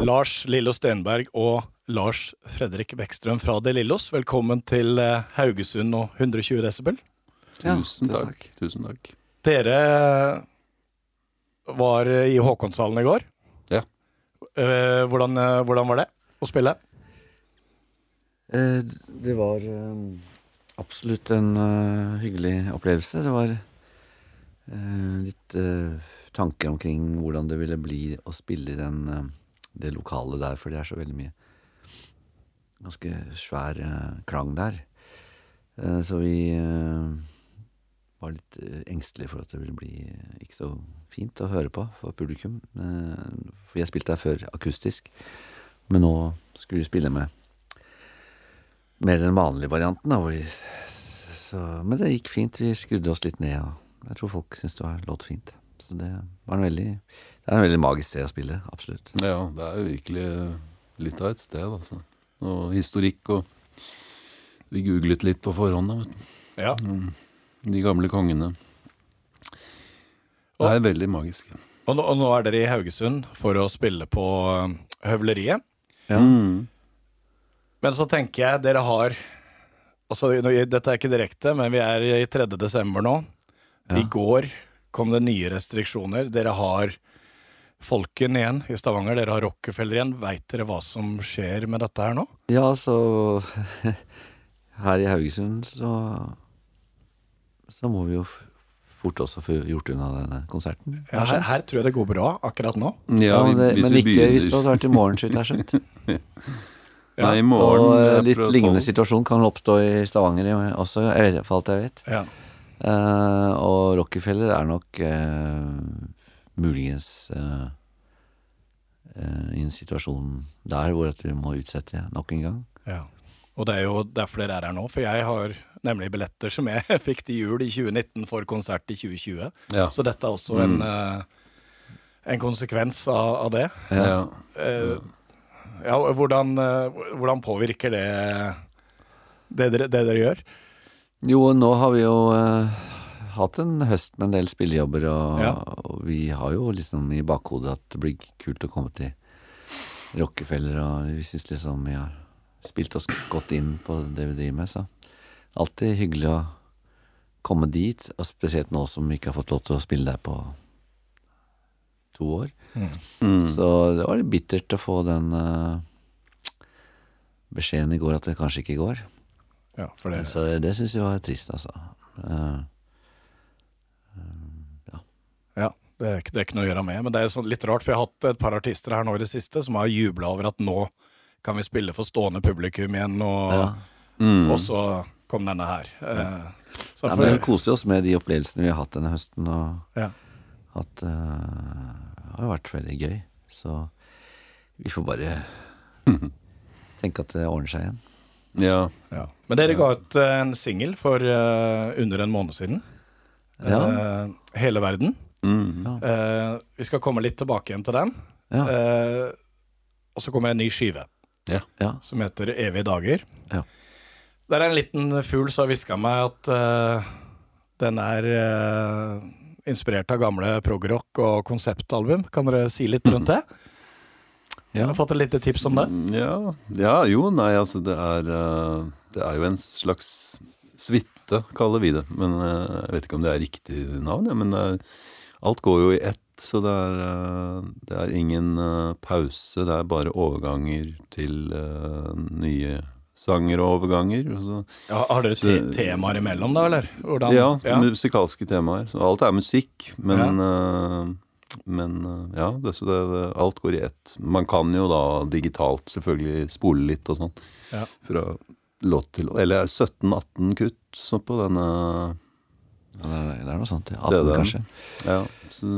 Lars Lillo Stenberg og Lars Fredrik Bekkstrøm fra De Lillos. Velkommen til eh, Haugesund og 120 desibel. Tusen ja. takk. Tusen takk. Dere var i Håkonshallen i går. Ja. Eh, Hvordan, eh, hvordan var det å spille? Eh, Det var eh, absolutt en eh, hyggelig opplevelse. Det var eh, litt eh, tanker omkring hvordan det ville bli å spille i den, eh, det lokalet der, for det er så veldig mye ganske svær eh, klang der. Eh, Så vi eh, var litt eh, engstelige for at det ville bli eh, ikke så fint å høre på for publikum. For jeg spilte der før akustisk, men nå skulle vi spille med mer den vanlige varianten. Da, vi, så, men det gikk fint. Vi skrudde oss litt ned, og jeg tror folk syntes det var låt fint. Så det var en veldig Det er en veldig magisk sted å spille, absolutt. Ja, det er jo virkelig litt av et sted, altså. Og historikk og Vi googlet litt på forhånd, da. vet du. Ja. Mm. De gamle kongene. Det er veldig magisk. Og nå, og nå er dere i Haugesund for å spille på eh, Høvleriet. Ja. Mm. Men så tenker jeg dere har Altså, dette er ikke direkte, men vi er i 3. desember nå. I går kom det nye restriksjoner. Dere har Folken igjen i Stavanger. Dere har Rockefeller igjen. Veit dere hva som skjer med dette her nå? Ja, så Her i Haugesund så Så må vi jo fort også få gjort unna denne konserten. Ja, her, her tror jeg det går bra akkurat nå. Ja, men, det, hvis men vi ikke hvis det hadde vært i morgen, så vidt jeg skjønt. Nei, i morgen Og eh, eh, litt lignende situasjon kan oppstå i Stavanger også, i hvert fall alt jeg vet. Ja. Uh, og Rockefeller er nok eh, muligens uh, uh, i en situasjon der hvor at vi må utsette nok en gang. ja. Og det er jo derfor dere er her nå, for jeg har nemlig billetter som jeg fikk til jul i 2019 for konsert i 2020. Ja. Så dette er også en, uh, en konsekvens av, av det. Ja. Eh, ja, hvordan, eh, hvordan påvirker det det dere, det dere gjør? Jo, nå har vi jo hatt en høst med en del spillejobber, og, Ja. og vi har jo liksom i bakhodet at det blir kult å komme til Rockefeller, og vi syns liksom vi har spilt oss godt inn på det vi driver med, så alltid hyggelig å komme dit, og spesielt nå som vi ikke har fått lov til å spille der på to år. Mm. Så det var litt bittert å få den uh, beskjeden i går at det kanskje ikke går. Ja, for det, Så det syns jeg var trist, altså. Eh, ja, det, er ikke, det er ikke noe å gjøre med. Men det er sånn litt rart, for jeg har hatt et par artister her nå i det siste som har jubla over at nå kan vi spille for stående publikum igjen, og, ja. Mm. og så kom denne her. Ja. så ja, men vi koser oss med de opplevelsene vi har hatt denne høsten, og ja. hatt uh, Det har jo vært veldig gøy. Så vi får bare tenke at det ordner seg igjen. Ja. Ja. Men dere ga ut eh, en singel for uh, under en måned siden. Ja. uh, hele verden. Mm. Ja. Eh, vi skal komme litt tilbake igjen til den. Ja. Uh, og så kommer en ny skive ja. som heter Evige dager. Ja. Det er en liten fugl som har hviska meg at den er inspirert av gamle progrock og konseptalbum. Kan dere si litt rundt det? Jeg ja. har fått et lite tips om det. Ja, ja, jo, nei, altså det er Det er jo en slags suite, kaller vi det. Men eh, jeg vet ikke om det er riktig navn, ja, men er, alt går jo i ett. Så det er, eh, det er ingen eh, pause, det er bare overganger til eh, nye sanger og overganger. Og så, Ja, har dere te temaer imellom, da, eller? Hvordan? ja, musikalske temaer. Så alt er musikk, men eh, Men eh, ja, det, så det, det, alt går i ett. Man kan jo da digitalt selvfølgelig spole litt og sånn. Ja. Fra låt til. Eller 17-18 kutt så på denne Ja, Det er, noe sånt. ja. 18, kanskje. Ja, så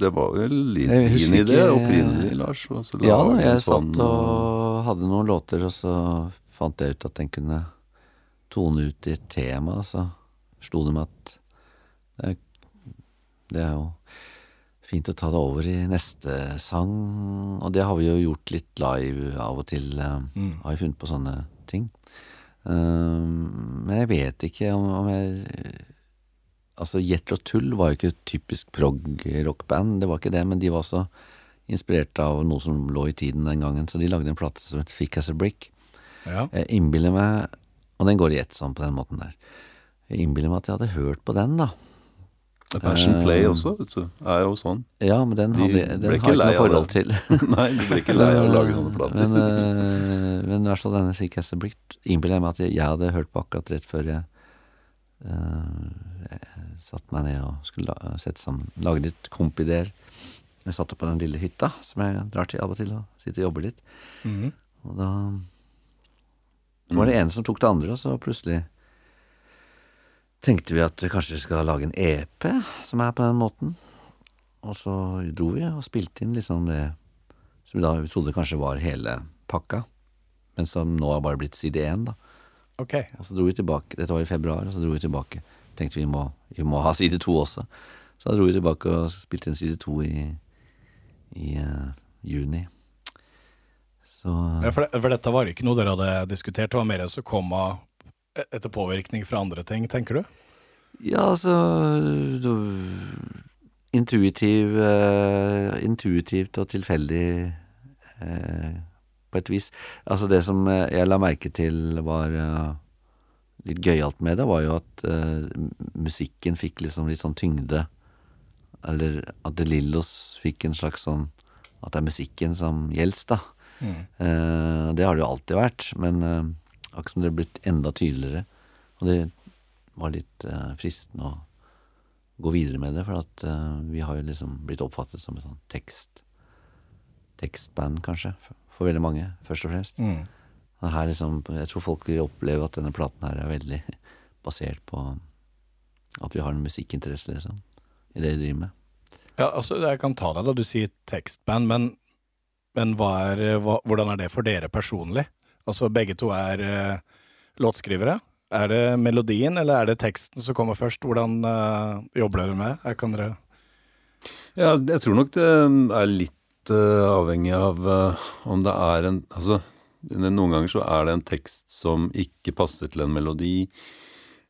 det var vel din idé opprinnelig, Lars. og så Ja, da, jeg sånn, satt og hadde noen låter, og så fant jeg ut at den kunne tone ut i et tema, og så slo det meg at det er, det er jo fint å ta det over i neste sang, og det har vi jo gjort litt live av og til. eh, Mm. Har vi funnet på sånne ting. Um, men jeg vet ikke om, om jeg Altså, Jetro Tull var jo ikke et typisk prog-rockband, det var ikke det, men de var også inspirert av noe som lå i tiden den gangen. Så de lagde en plate som het Thick As A Brick. Ja. Jeg innbiller meg Og den går i ett sånn på den måten der. Jeg innbiller meg at jeg hadde hørt på den, da. Passion Play Eh, også, vet du, er jo sånn. Ja, men den, De den har jeg ikke noe forhold til. Nei, du blir ikke lei av å lage sånne plater. Men, eh, men i hvert fall denne A Brick innbiller jeg meg at jeg, jeg hadde hørt på akkurat rett før jeg, uh, jeg satte meg ned og skulle la, sette sammen Lage litt kompideer. Jeg satt på den lille hytta som jeg drar til av og til og sitter og jobber litt. Mhm. Og da var det ene som tok det andre, og så plutselig tenkte vi at vi kanskje skal lage en EP som er på den måten. Og så dro vi og spilte inn liksom det som vi da trodde kanskje var hele pakka, men som nå har bare blitt side én, da. Ok. Og så dro vi tilbake, dette var i februar, og så dro vi tilbake. Tenkte vi må, vi må ha side to også. Så da dro vi tilbake og spilte inn side to i, i uh, juni. Så Ja, for, det, for dette var ikke noe dere hadde diskutert, det var mer som kom av etter påvirkning fra andre ting, tenker du? Ja, altså du- Intuitiv uh, Intuitivt og tilfeldig uh, på et vis. Altså det som eh, jeg la merke til var uh, litt gøyalt med det, var jo at musikken fikk liksom litt sånn tyngde. Eller at De Lillos fikk en slags sånn At det er musikken som gjelder, da. Eh, det har det jo alltid vært, men akkurat som det er blitt enda tydeligere. Og det var litt eh, fristende å gå videre med det, for at eh, vi har jo liksom blitt oppfattet som et sånn tekst tekstband, kanskje, for, veldig mange, først og fremst. Mm. Og her liksom, jeg tror folk vil oppleve at denne platen her er veldig basert på at vi har en musikkinteresse, liksom, i det vi driver med. Ja, altså, jeg kan ta deg da, du sier tekstband, men, men er, hva, hvordan er det for dere personlig? Altså, begge to er uh, låtskrivere. Er det melodien, eller er det teksten som kommer først? Hvordan uh, jobber dere med? Her kan dere Ja, jeg tror nok det er litt uh, avhengig av om det er en Altså, noen ganger så er det en tekst som ikke passer til en melodi,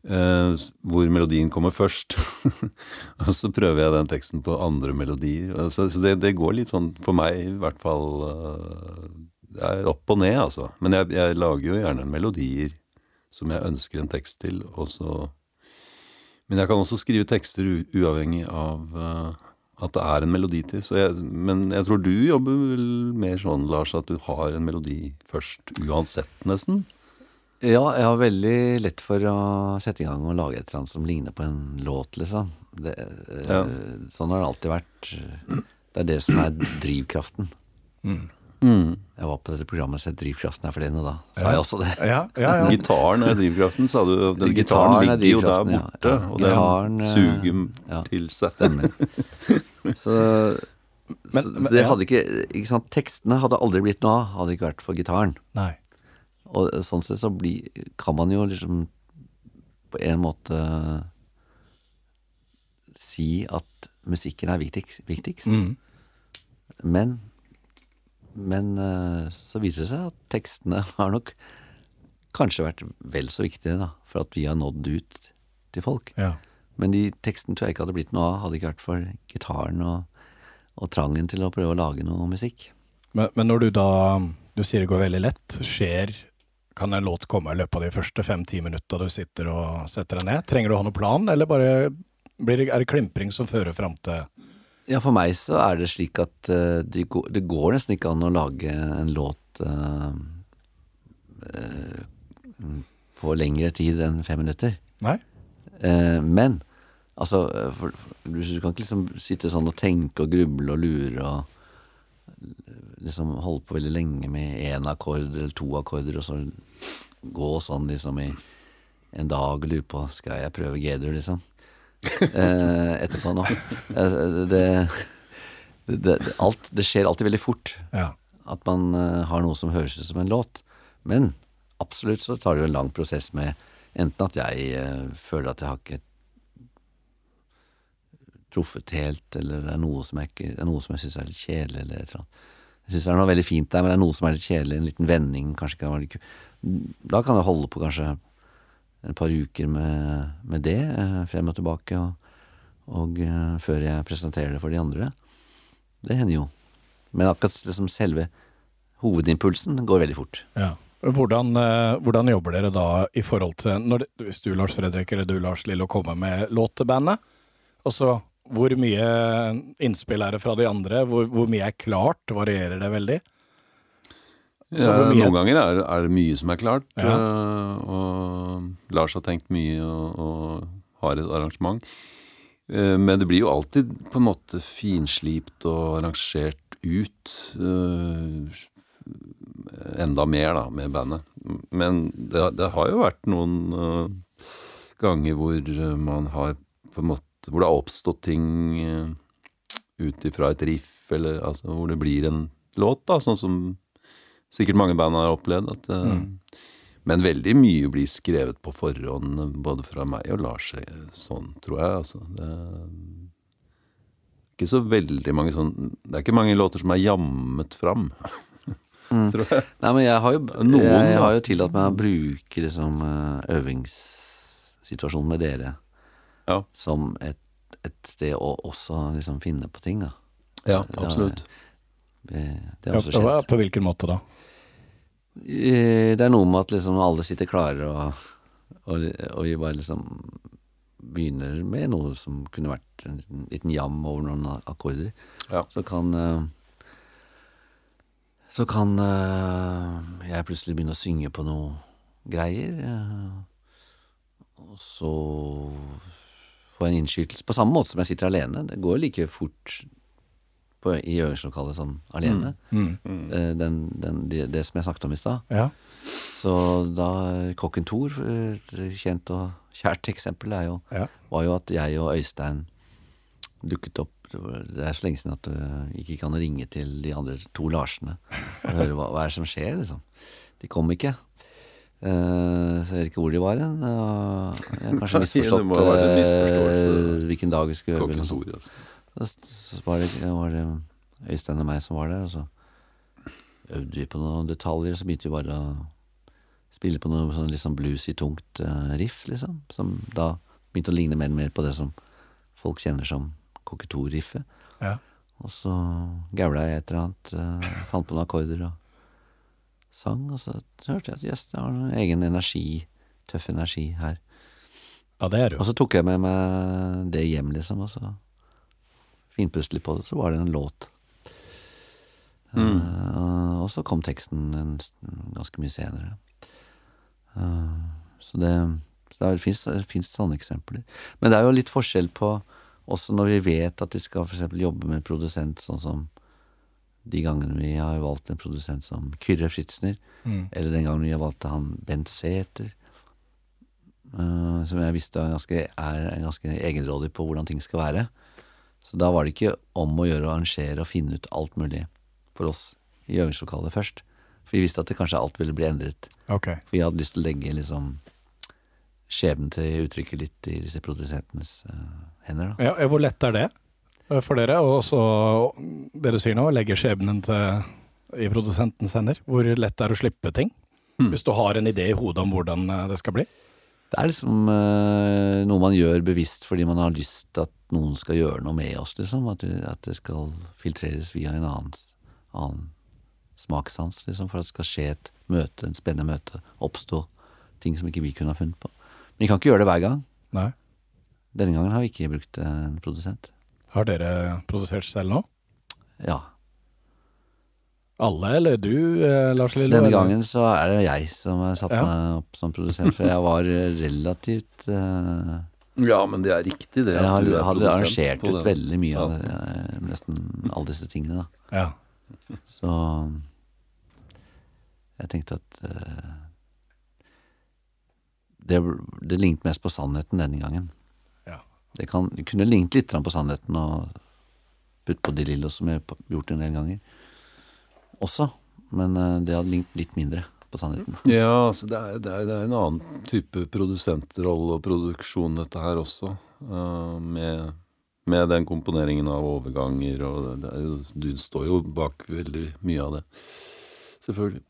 Uh, hvor melodien kommer først. og så prøver jeg den teksten på andre melodier. Så, så det, det går litt sånn, for meg i hvert fall eh, Det er opp og ned, altså. Men jeg, jeg lager jo gjerne melodier som jeg ønsker en tekst til, og så men jeg kan også skrive tekster u uavhengig av uh, at det er en melodi til. Så jeg, men jeg tror du jobber vel mer sånn, Lars, at du har en melodi først uansett, nesten? Ja, jeg har veldig lett for å sette i gang og lage et eller annet som ligner på en låt, liksom. Det, uh, Ja. Sånn har det alltid vært. Det er det som er drivkraften. Mm. Jeg var på dette programmet og så Drivkraften er for nå da sa jeg også det. Ja, ja, ja. Gitaren er drivkraften, sa du. Den Gitaren gitaren er ligger jo der ja. borte, Ja, og gitaren, den eh, suger ja. til seg. Stemmer. Så, Men- så det hadde ikke, ikke sant, Tekstene hadde aldri blitt noe av, hadde ikke vært for gitaren. Nei. Og sånn sett så bli, kan man jo liksom på en måte si at musikken er viktigst. viktigst. Mm. Men, men eh, så viser det seg at tekstene har nok kanskje vært vel så viktige da, for at vi har nådd ut til folk. Ja. Men de tekstene tror jeg ikke hadde blitt noe av, hadde ikke vært for gitaren og, og trangen til å prøve å lage noe musikk. Men, men når du da Du sier det går veldig lett. Skjer Kan en låt komme i løpet av de første fem-ti minutta du sitter og setter deg ned? Trenger du å ha noen plan, eller bare blir det, er det klimpring som fører fram til Ja, for meg så er det slik at uh, det, går, det går nesten ikke an å lage en låt uh, uh, på lengre tid enn fem minutter. Nei? Men altså for, for, du, du kan ikke liksom sitte sånn og tenke og gruble og lure og liksom holde på veldig lenge med én akkord eller to akkorder, og så gå sånn liksom i en dag og lure på Skal jeg prøve G-dur, liksom? Eh, etterpå nå. Eh, det, det, alt, det skjer alltid veldig fort Ja. at man eh, har noe som høres ut som en låt. Men absolutt så tar det jo en lang prosess med enten at jeg eh, føler at jeg har ikke truffet helt, eller det er noe som jeg, ikke, noe som jeg syns er litt kjedelig, eller et eller annet. Jeg syns det er noe veldig fint der, men det er noe som er litt kjedelig, en liten vending kanskje ku- Da kan jeg holde på kanskje et par uker med, med det, eh, frem og tilbake, og, og eh, før jeg presenterer det for de andre. Det hender jo. Men akkurat liksom selve hovedimpulsen går veldig fort. Ja. Hvordan, eh, hvordan jobber dere da i forhold til når det, Hvis du, Lars Fredrik, eller du, Lars Lillo, kommer med låt til bandet, og så hvor mye innspill er det fra de andre? Hvor, hvor mye er klart? Varierer det veldig? Så Ja, hvor mye- Noen ganger er, er det mye som er klart, Ja. eh, og Lars har tenkt mye og, og har et arrangement. Eh, Men det blir jo alltid på en måte finslipt og arrangert ut. eh, Enda mer, da, med bandet. Men det, det har jo vært noen eh, ganger hvor man har på en måte Hvor det har oppstått ting ut ifra et riff, eller altså hvor det blir en låt, da, sånn som sikkert mange band har opplevd. At, Mm. Men veldig mye blir skrevet på forhånd, eh, både fra meg og Lars. eh, Sånn, tror jeg. Altså. Det er ikke så veldig mange sånn Det er ikke mange låter som er jammet fram, Mm. tror jeg. Nei, men jeg har jo, Noen, jeg jeg har jo tillatt meg å bruke liksom eh, øvingssituasjonen med dere Ja. som et, et sted å også liksom finne på ting, da. Ja, absolutt. Det, det det har også på, skjedd. på hvilken måte da? Eh, Det er noe med at liksom alle sitter klare, og, og, og vi bare liksom begynner med noe som kunne vært en liten, liten jam over noen akkorder. Ja. Så kan eh, Så kan eh, jeg plutselig begynne å synge på noe greier. og så få en innskytelse. På samme måte som jeg sitter alene. Det går like fort på, i øvingslokalet som alene. Mm. Eh, den, den, det, det som jeg snakket om i stad. Ja. Så da Kokken Thor, et kjent og kjært eksempel, er jo, Ja. var jo at jeg og Øystein dukket opp Det er så lenge siden at du ikke kan ringe til de andre to Larsene og høre hva, hva er det som skjer, liksom. De kom ikke. Uh, så jeg vet ikke hvor de var hen. Uh, Jeg har kanskje misforstått eh, misforståelse. hvilken dag vi skulle øve. Altså. Så, var, det, var det Øystein og meg som var der, og så øvde vi på noen detaljer, så begynte vi bare å spille på noe sånn liksom bluesy, tungt eh, riff, liksom. Som da begynte å ligne mer og mer på det som folk kjenner som kokketor-riffet. Ja. Og så gaula jeg et eller annet, eh, fant på noen akkorder og sang, og så hørte jeg at jøss, det var noen egen energi, tøff energi her. ja, det er det Og så tok jeg med meg det hjem, liksom, og så finpustet litt på det, så var det en låt. Mm. Uh, og så kom teksten en, ganske mye senere. Uh, så det, så det fins sånne eksempler. Men det er jo litt forskjell på også når vi vet at vi skal eksempel jobbe med produsent, sånn som de gangene vi har valgt en produsent som Kyrre Fritzner, Mm. eller den gangen vi har valgt han Bent Sæther, uh, som jeg visste er ganske, er ganske egenrådig på hvordan ting skal være. Så da var det ikke om å gjøre å arrangere og finne ut alt mulig for oss i øvingslokalet først. For vi visste at det kanskje alt ville bli endret. Okay. For vi hadde lyst til å legge liksom skjebnen til uttrykket litt i disse produsentenes uh, hender, da. Ja, hvor lett er det eh, for dere? Og også det du sier nå, legge skjebnen til, i produsentens hender. Hvor lett er det å slippe ting? Mm. Hvis du har en idé i hodet om hvordan eh, det skal bli? Det er liksom eh, noe man gjør bevisst fordi man har lyst til at noen skal gjøre noe med oss, liksom. At, at det skal filtreres via en annen, annen smakssans, liksom. For at det skal skje et møte, en spennende møte, oppstå ting som ikke vi kunne ha funnet på. Men vi kan ikke gjøre det hver gang. Nei. Denne gangen har vi ikke brukt en produsent. Har dere produsert selv nå? Ja. Alle, eller du, eh, Lars Lillo? Denne gangen så er det jeg som har satt Ja. meg opp som produsent, for jeg var relativt uh, Ja, men det er riktig, det. Jeg har, hadde arrangert ut veldig mye av det, eh, nesten alle disse tingene, da. Ja. Så jeg tenkte at uh, det, det lignet mest på sannheten denne gangen. Ja. Det, kan, det kunne lignet litt på sannheten og putt på de lille som jeg har gjort en del ganger. Også. Men eh, det hadde lignet litt mindre på sannheten. Ja, altså det er, det, er, det er en annen type produsentrolle og produksjon dette her også. Uh, med, med den komponeringen av overganger og det, er jo, Du står jo bak veldig mye av det. Selvfølgelig.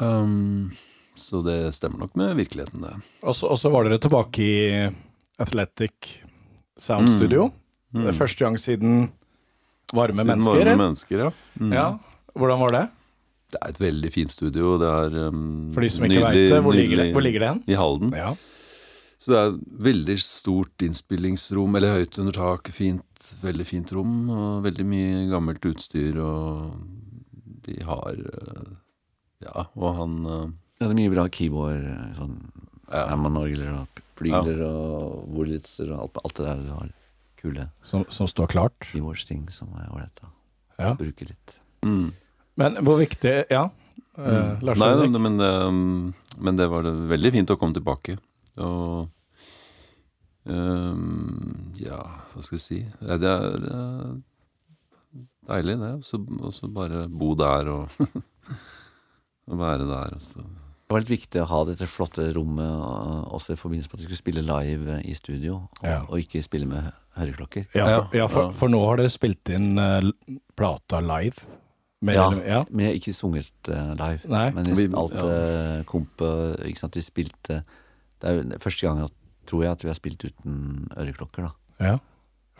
Um, så det stemmer nok med virkeligheten, det. Og så og så var dere tilbake i Athletic Sound Mm. Studio. Mm. Er første gang siden Varme Siden mennesker, Varme mennesker, ja. Mm. Ja. Hvordan var det? Det er et veldig fint studio. Det er um, For de som ikke vet det, hvor ligger det, hvor ligger det hen? I Halden. Ja. Så det er et veldig stort innspillingsrom, eller høyt under taket, fint, veldig fint rom, og veldig mye gammelt utstyr, og de har eh, Ja, og han eh, Ja, det er mye bra keyboard, sånn Ja. Hammond-orgler og flygler og Wurlitzer og alt, alt det der. Det har. kule Som, som står klart. keyboards-ting som er ålreit å Ja. bruke litt. mm. Men hvor viktig Ja, eh, Lars Nei, men, men, det, men det var veldig fint å komme tilbake. Og um, Ja, hva skal jeg si Det er eh, deilig, det. Og så- bare bo der og, og være der. Også. Det var litt viktig å ha dette flotte rommet også i forbindelse med at vi skulle spille live i studio, og, Ja. og ikke spille med høreklokker. Ja, for, Ja, ja, for, for nå har dere spilt inn uh, plata live. Mer Ja. eller- ja. Men jeg har ikke sunget uh, live. Nei. Men Vi- alt ja. uh, komp eh, Ikke sant, vi spilte Det er jo første gang, at, tror jeg, at vi har spilt uten øreklokker, da. ja.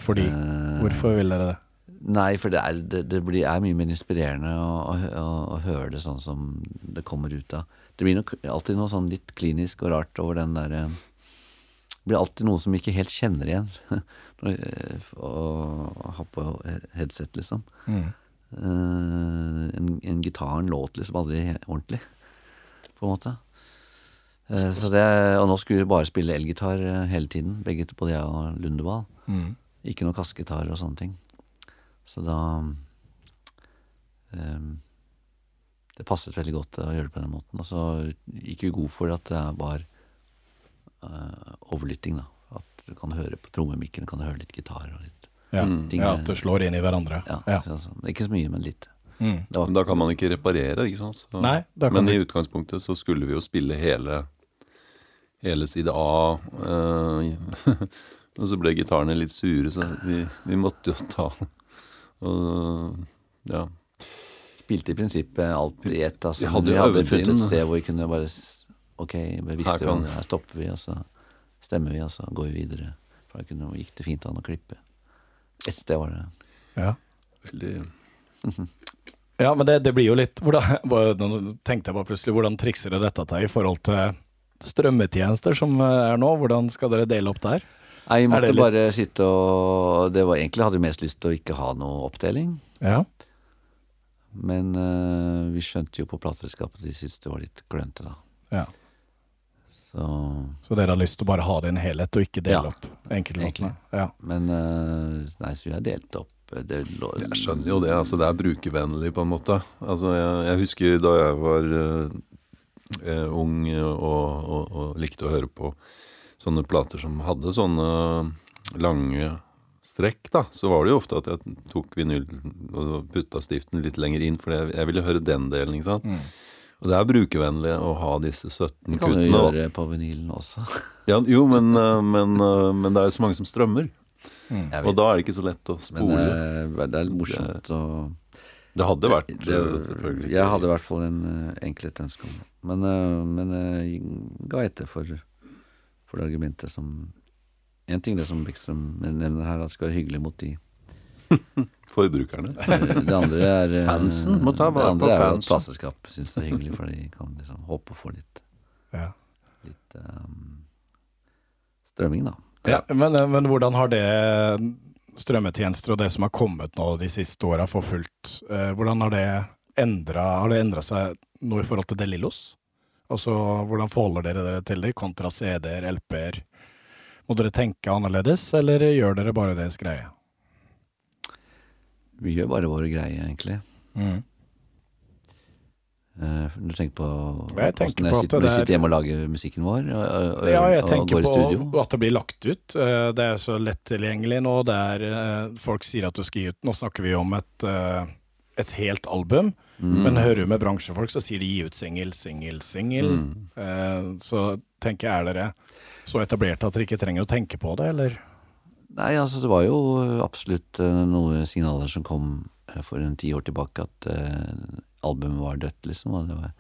Fordi uh, Hvorfor vil dere det? Nei, for det er, det, det blir, er mye mer inspirerende å, å, å, å høre det sånn som det kommer ut av. Det blir nok alltid noe sånn litt klinisk og rart over den derre Det blir alltid noe som vi ikke helt kjenner igjen. Eh, Å ha på headset, liksom. Mm. Eh, en, en gitaren låt liksom aldri ordentlig, på en måte. Eh, så det, og nå skulle vi bare spille elgitar eh, hele tiden, begge på både jeg og Lundeball. Mm. Ikke noe kassegitar og sånne ting. Så da um, Det passet veldig godt å gjøre det på den måten. Og så gikk vi god for at det var uh, overlytting, da. At du kan høre på trommemikken, kan du høre litt gitar og litt Ja. Mm. ting. ja, at det slår inn i hverandre. Ja, Ja. så- så- Ikke så mye, men litt. Mm. Da kan man ikke reparere, ikke sant? Så, Nei, da kan men i utgangspunktet så skulle vi jo spille hele, hele side A. eh, og så ble gitarene litt sure, så vi, vi måtte jo ta Og ja. spilte i prinsippet alt i ett. Altså, Vi hadde vi hadde funnet et sted hvor vi kunne bare Ok, vi visste Her kan- her stopper vi, og så stemmer vi, og så går vi videre. For da gikk det fint an å klippe. Ett sted var det. ja. Veldig ja, men det, det blir jo litt hvordan, Nå tenkte jeg bare plutselig, hvordan trikser dere dette til i forhold til strømmetjenester som eh, er nå? Hvordan skal dere dele opp der? Nei, vi måtte litt- bare sitte og Det var egentlig hadde vi mest lyst til å ikke ha noe oppdeling. Ja. Men uh, vi skjønte jo på plateselskapet at de syntes det var litt klønete, da. ja. Så Så dere har lyst til å bare ha det i en helhet, og ikke dele Ja, opp enkeltlåtene? Ja. Men uh, Nei, så vi har delt opp eh, det lå, Jeg skjønner jo det. altså Det er brukervennlig, på en måte. Altså Jeg, jeg husker da jeg var uh, ung og, og, og likte å høre på sånne plater som hadde sånne lange strekk, da, så var det jo ofte at jeg tok vinyl og putta stiften litt lenger inn, for jeg, jeg ville høre den delen, ikke sant. Mm. Og det er brukervennlig å ha disse 17 Det kan du kuttene. gjøre på vinylen også. Ja, jo, men, eh, men, eh, men det er jo så mange som strømmer, Mm. Og da er det ikke så lett å spole. Men det er litt morsomt å det hadde vært det, eh, selvfølgelig Jeg hadde i hvert fall en enkelt et ønske om det. Men, eh, men jeg ga etter for, for det argumentet som En ting det som Bikstrøm nevner her, at det skal være hyggelig mot de. Forbrukerne. Eh, Det andre er eh, Fansen må ta vare Det andre er jo at plateselskap syns det er hyggelig, for de kan liksom håpe å få litt, Ja. litt um, strømming, da. Ja, men, eh, men hvordan har det strømmetjenester og det som har kommet nå de siste åra for fullt, eh, hvordan har det endra Har det endra seg noe i forhold til Delillos? Altså, hvordan forholder dere dere til det, kontra CD-er, LP-er? Må dere tenke annerledes, eller gjør dere bare deres greie? Vi gjør bare våre greier, egentlig. Mm. Uh, du tenker på Jeg tenker hvordan jeg sitter, er- sitter hjemme og lager musikken vår og, og, Ja, jeg og tenker på at det blir lagt ut. Uh, Det er så lett tilgjengelig nå. Det er, uh, folk sier at du skal gi ut Nå snakker vi om et, et helt album, Mm. men hører du med bransjefolk, så sier de gi ut singel, singel, singel. Mm. Så tenker jeg, er dere så etablerte at dere ikke trenger å tenke på det, eller? Nei, altså det var jo absolutt eh, noen signaler som kom eh, for en ti år tilbake at uh, albumet var dødt, liksom. Og, det var,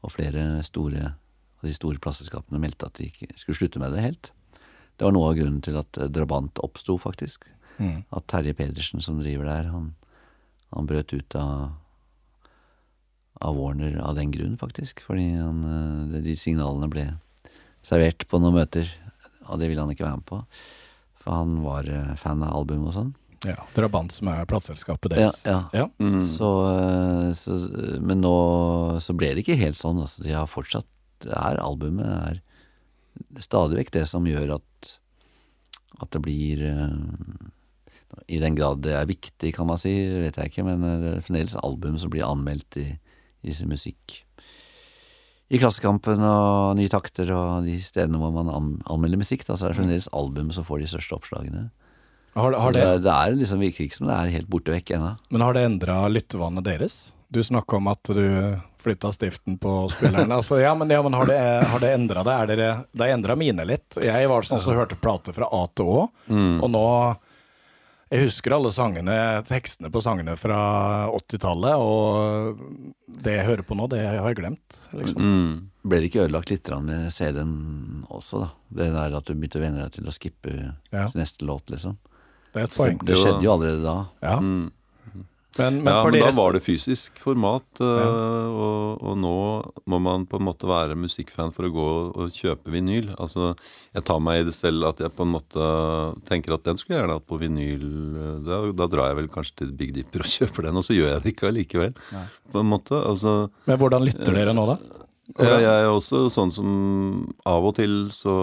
og flere store av de store plateselskapene meldte at de ikke skulle slutte med det helt. Det var noe av grunnen til at Drabant oppsto, faktisk. Mm. At Terje Pedersen som driver der, han han brøt ut av, av Warner av den grunn, faktisk. Fordi han, de signalene ble servert på noen møter, og det ville han ikke være med på. For han var eh, fan av albumet og sånn. Ja, Drabant, som er plateselskapet deres. ja. Ja. Mm. Så, eh, så, men nå så ble det ikke helt sånn. Altså. De har fortsatt det er Albumet er stadig vekk det som gjør at at det blir eh, I den grad det er viktig, kan man si, vet jeg ikke, men det er fremdeles album som blir anmeldt i, i sin musikk. I Klassekampen og Nye Takter og de stedene hvor man an, anmelder musikk, da, så er det fremdeles album som får de største oppslagene. Har, har det, det, er, det er liksom virker ikke som det er helt borte vekk ennå. men har det endra lyttevannet deres? Du snakka om at du flytta stiften på spillerne. Altså, ja, men, ja, men har det, har det endra det? Er dere, det har endra mine litt. Jeg var sånn som hørte plater fra A til Å, Mm. og nå Jeg husker alle sangene, tekstene på sangene fra 80-tallet, og det jeg hører på nå, det har jeg glemt. Liksom. Mm. Ble det ikke ødelagt litt med CD-en også, da? Det der at du begynte å venne deg til å skippe Ja. neste låt, liksom. Det er et poeng. Det skjedde jo allerede da. Ja. Mm. Men, men ja, men da var det fysisk format, ja. og, og nå må man på en måte være musikkfan for å gå og kjøpe vinyl. Altså, jeg tar meg i det selv at jeg på en måte tenker at den skulle jeg gjerne hatt på vinyl. Da, da drar jeg vel kanskje til Big Dipper og kjøper den, og så gjør jeg det ikke allikevel. På en måte, altså Men hvordan lytter dere nå, da? ja, jeg er også sånn som Av og til så,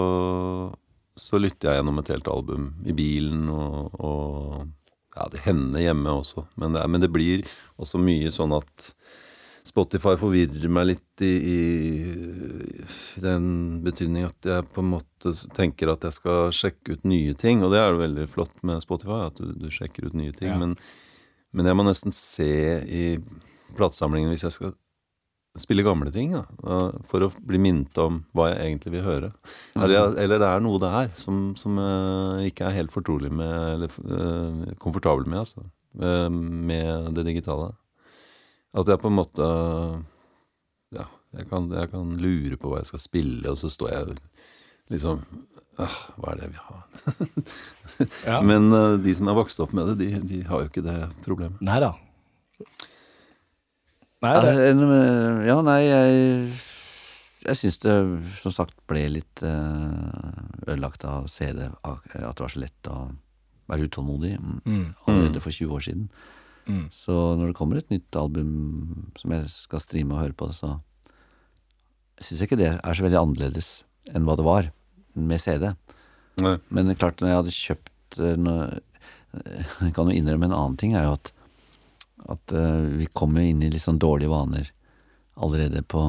så lytter jeg gjennom et helt album i bilen, og, og ja, det hender hjemme også. Men det, er, men det blir også mye sånn at Spotify forvirrer meg litt i, i, i den betydning at jeg på en måte tenker at jeg skal sjekke ut nye ting. Og det er jo veldig flott med Spotify, at du, du sjekker ut nye ting. Ja. Men, men jeg må nesten se i platesamlingen hvis jeg skal spille gamle ting, da, for å bli minnet om hva jeg egentlig vil høre. Eller, eller det er noe der som, som jeg ikke er helt fortrolig med, eller uh, komfortabel med, altså. uh, med det digitale. At jeg på en måte Ja, jeg kan, jeg kan lure på hva jeg skal spille, og så står jeg liksom Ah, Hva er det vi har? Ja. Men uh, de som er vokst opp med det, de, de har jo ikke det problemet. Nei da. Nei, Ja, nei, jeg Jeg syns det som sagt ble litt eh, ødelagt av CD. At det var så lett å være utålmodig mm, mm, allerede for 20 år siden. mm. Så når det kommer et nytt album som jeg skal streame og høre på, så syns jeg ikke det er så veldig annerledes enn hva det var med CD. Nei. Men klart, når jeg hadde kjøpt eh, Jeg kan jo innrømme en annen ting, er jo at, at uh, vi kommer inn i litt sånn dårlige vaner allerede på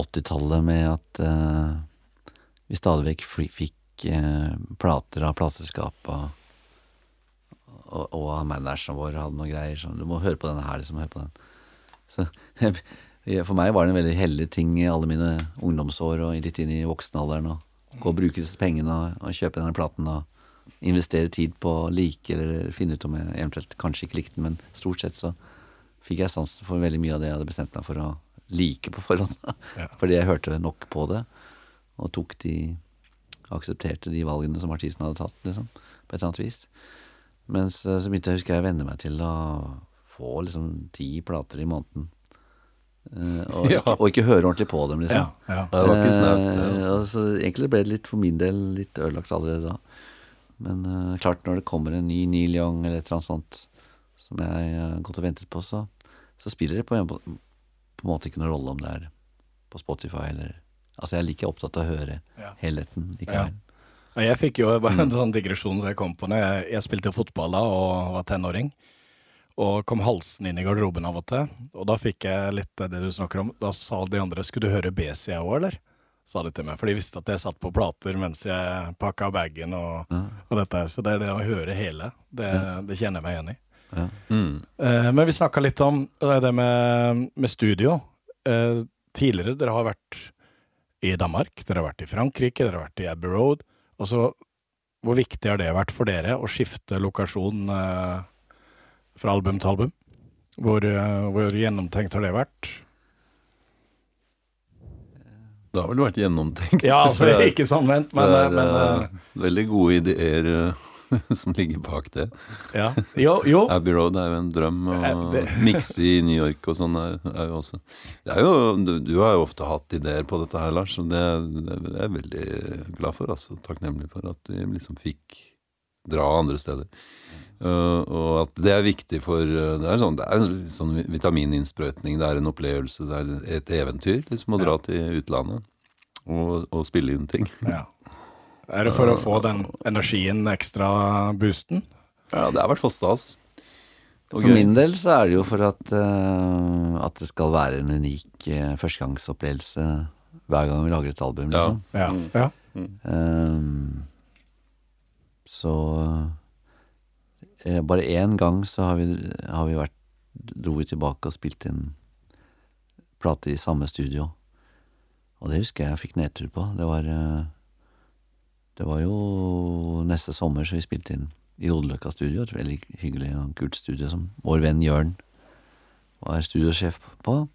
80-tallet med at uh, vi stadig vekk fikk uh, plater av plateselskap og, og, og manageren vår hadde noen greier sånn Du må høre på denne her, liksom. Hør på den. Så for meg var det en veldig hellig ting i alle mine ungdomsår og litt inn i voksenalderen å gå og bruke disse pengene og, og kjøpe denne platen og investere tid på å like eller finne ut om jeg eventuelt kanskje ikke likte den, men stort sett så fikk jeg sansen for veldig mye av det jeg hadde bestemt meg for å like på forhånd. Ja. Fordi jeg hørte nok på det, og tok de aksepterte de valgene som artisten hadde tatt, liksom, på et eller annet vis. Mens eh, så begynte jeg, husker jeg, å venne meg til å få liksom ti plater i måneden. Uh, og, Ja. ikke, og ikke høre ordentlig på dem, liksom. ja, ja. Det var ikke snart. Eh, Altså. altså, egentlig ble det litt for min del litt ødelagt allerede da. Men uh, klart, når det kommer en ny Neil Young eller et eller annet sånt som jeg har gått og ventet på, så, så spiller det på en, på en måte ikke noen rolle om det er på Spotify eller Altså, jeg er like opptatt av å høre Ja. helheten likevel. Ja, Jeg fikk jo bare en sånn digresjon som jeg kom på når jeg, jeg spilte fotball da og var tenåring. Og kom halsen inn i garderoben av og til. Og da fikk jeg litt det du snakker om. Da sa de andre 'skulle du høre BC òg, eller?' Sa de til meg. For de visste at jeg satt på plater mens jeg pakka bagen og, Ja. og dette. Så det er det å høre hele. Det, det kjenner jeg meg igjen i. Ja. Mm. Uh, men vi snakka litt om det med, med studio. Uh, tidligere, dere har vært i Danmark, dere har vært i Frankrike, dere har vært i Abbey Road. Altså, hvor viktig har det vært for dere å skifte lokasjon uh, fra album til album? Hvor, hvor gjennomtenkt har det vært? Det har vel vært gjennomtenkt. Ja, altså, Det er- ikke sånn men, det er, men eh, eh, veldig gode ideer som ligger bak det. Ja. Jo, jo. Abbey Road er jo en drøm, og mikse i New York og sånn er, er jo også Det er jo, du, du har jo ofte hatt ideer på dette her, Lars, og det, det er jeg veldig glad for. altså Takknemlig for at vi liksom fikk dra andre steder. Uh, og at det er viktig for uh, Det er sånn, det er en sånn vitamininnsprøytning, det er en opplevelse, det er et eventyr liksom å dra til utlandet og, og spille inn ting. Ja. Er det for å få den energien, ekstra boosten? Ja, det er i hvert fall stas. Og For gøy. min del så er det jo for at, uh, at det skal være en unik uh, førstegangsopplevelse hver gang vi lager et album, Ja. liksom. Ja. Mm. ja. Ehm, så eh, bare én gang så har vi, har vi vært Dro vi tilbake og spilte inn plate i samme studio. Og det husker jeg jeg fikk nedtur på. Det var eh, Det var jo neste sommer så vi spilte inn i Rodeløkka studio, et veldig hyggelig og kult studio som vår venn Jørn var studiosjef på.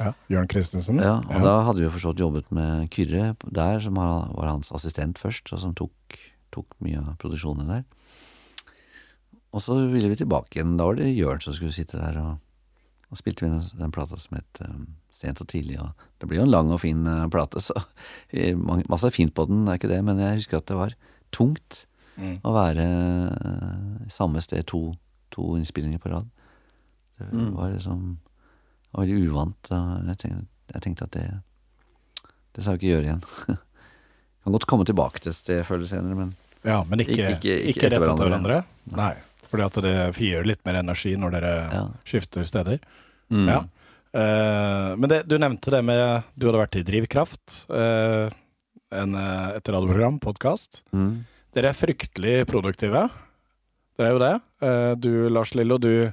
ja. Jørn Christensen? Ja, og da hadde vi jo forstått jobbet med Kyrre der, som var var hans assistent først, og som tok, tok mye av produksjonen der. Og så ville vi tilbake igjen. Da var det Jørn som skulle sitte der, og, og spilte vi den, den plata som het um, Sent og tidlig. Og det blir jo en lang og fin uh, plate, så masse fint på den, er ikke det, men jeg husker at det var tungt Mm. å være uh, samme sted to, to innspillinger på rad. Det Mm. var liksom det var veldig uvant. Og jeg, tenkte, jeg tenkte at det Det skal jeg ikke gjøre igjen. kan godt komme tilbake til et sted før eller senere, men Ja, men ikke, Ikke- ikke, ikke- etter hverandre? hverandre. hverandre? Nei. Fordi at det frigjør litt mer energi når dere ja. skifter steder. Mm. Ja. Uh, men det, du nevnte det med Du hadde vært i Drivkraft, Uh, en, eh, et radioprogram, podkast. Mm. Dere er fryktelig produktive. Dere er jo det. Uh, du, Lars Lillo, du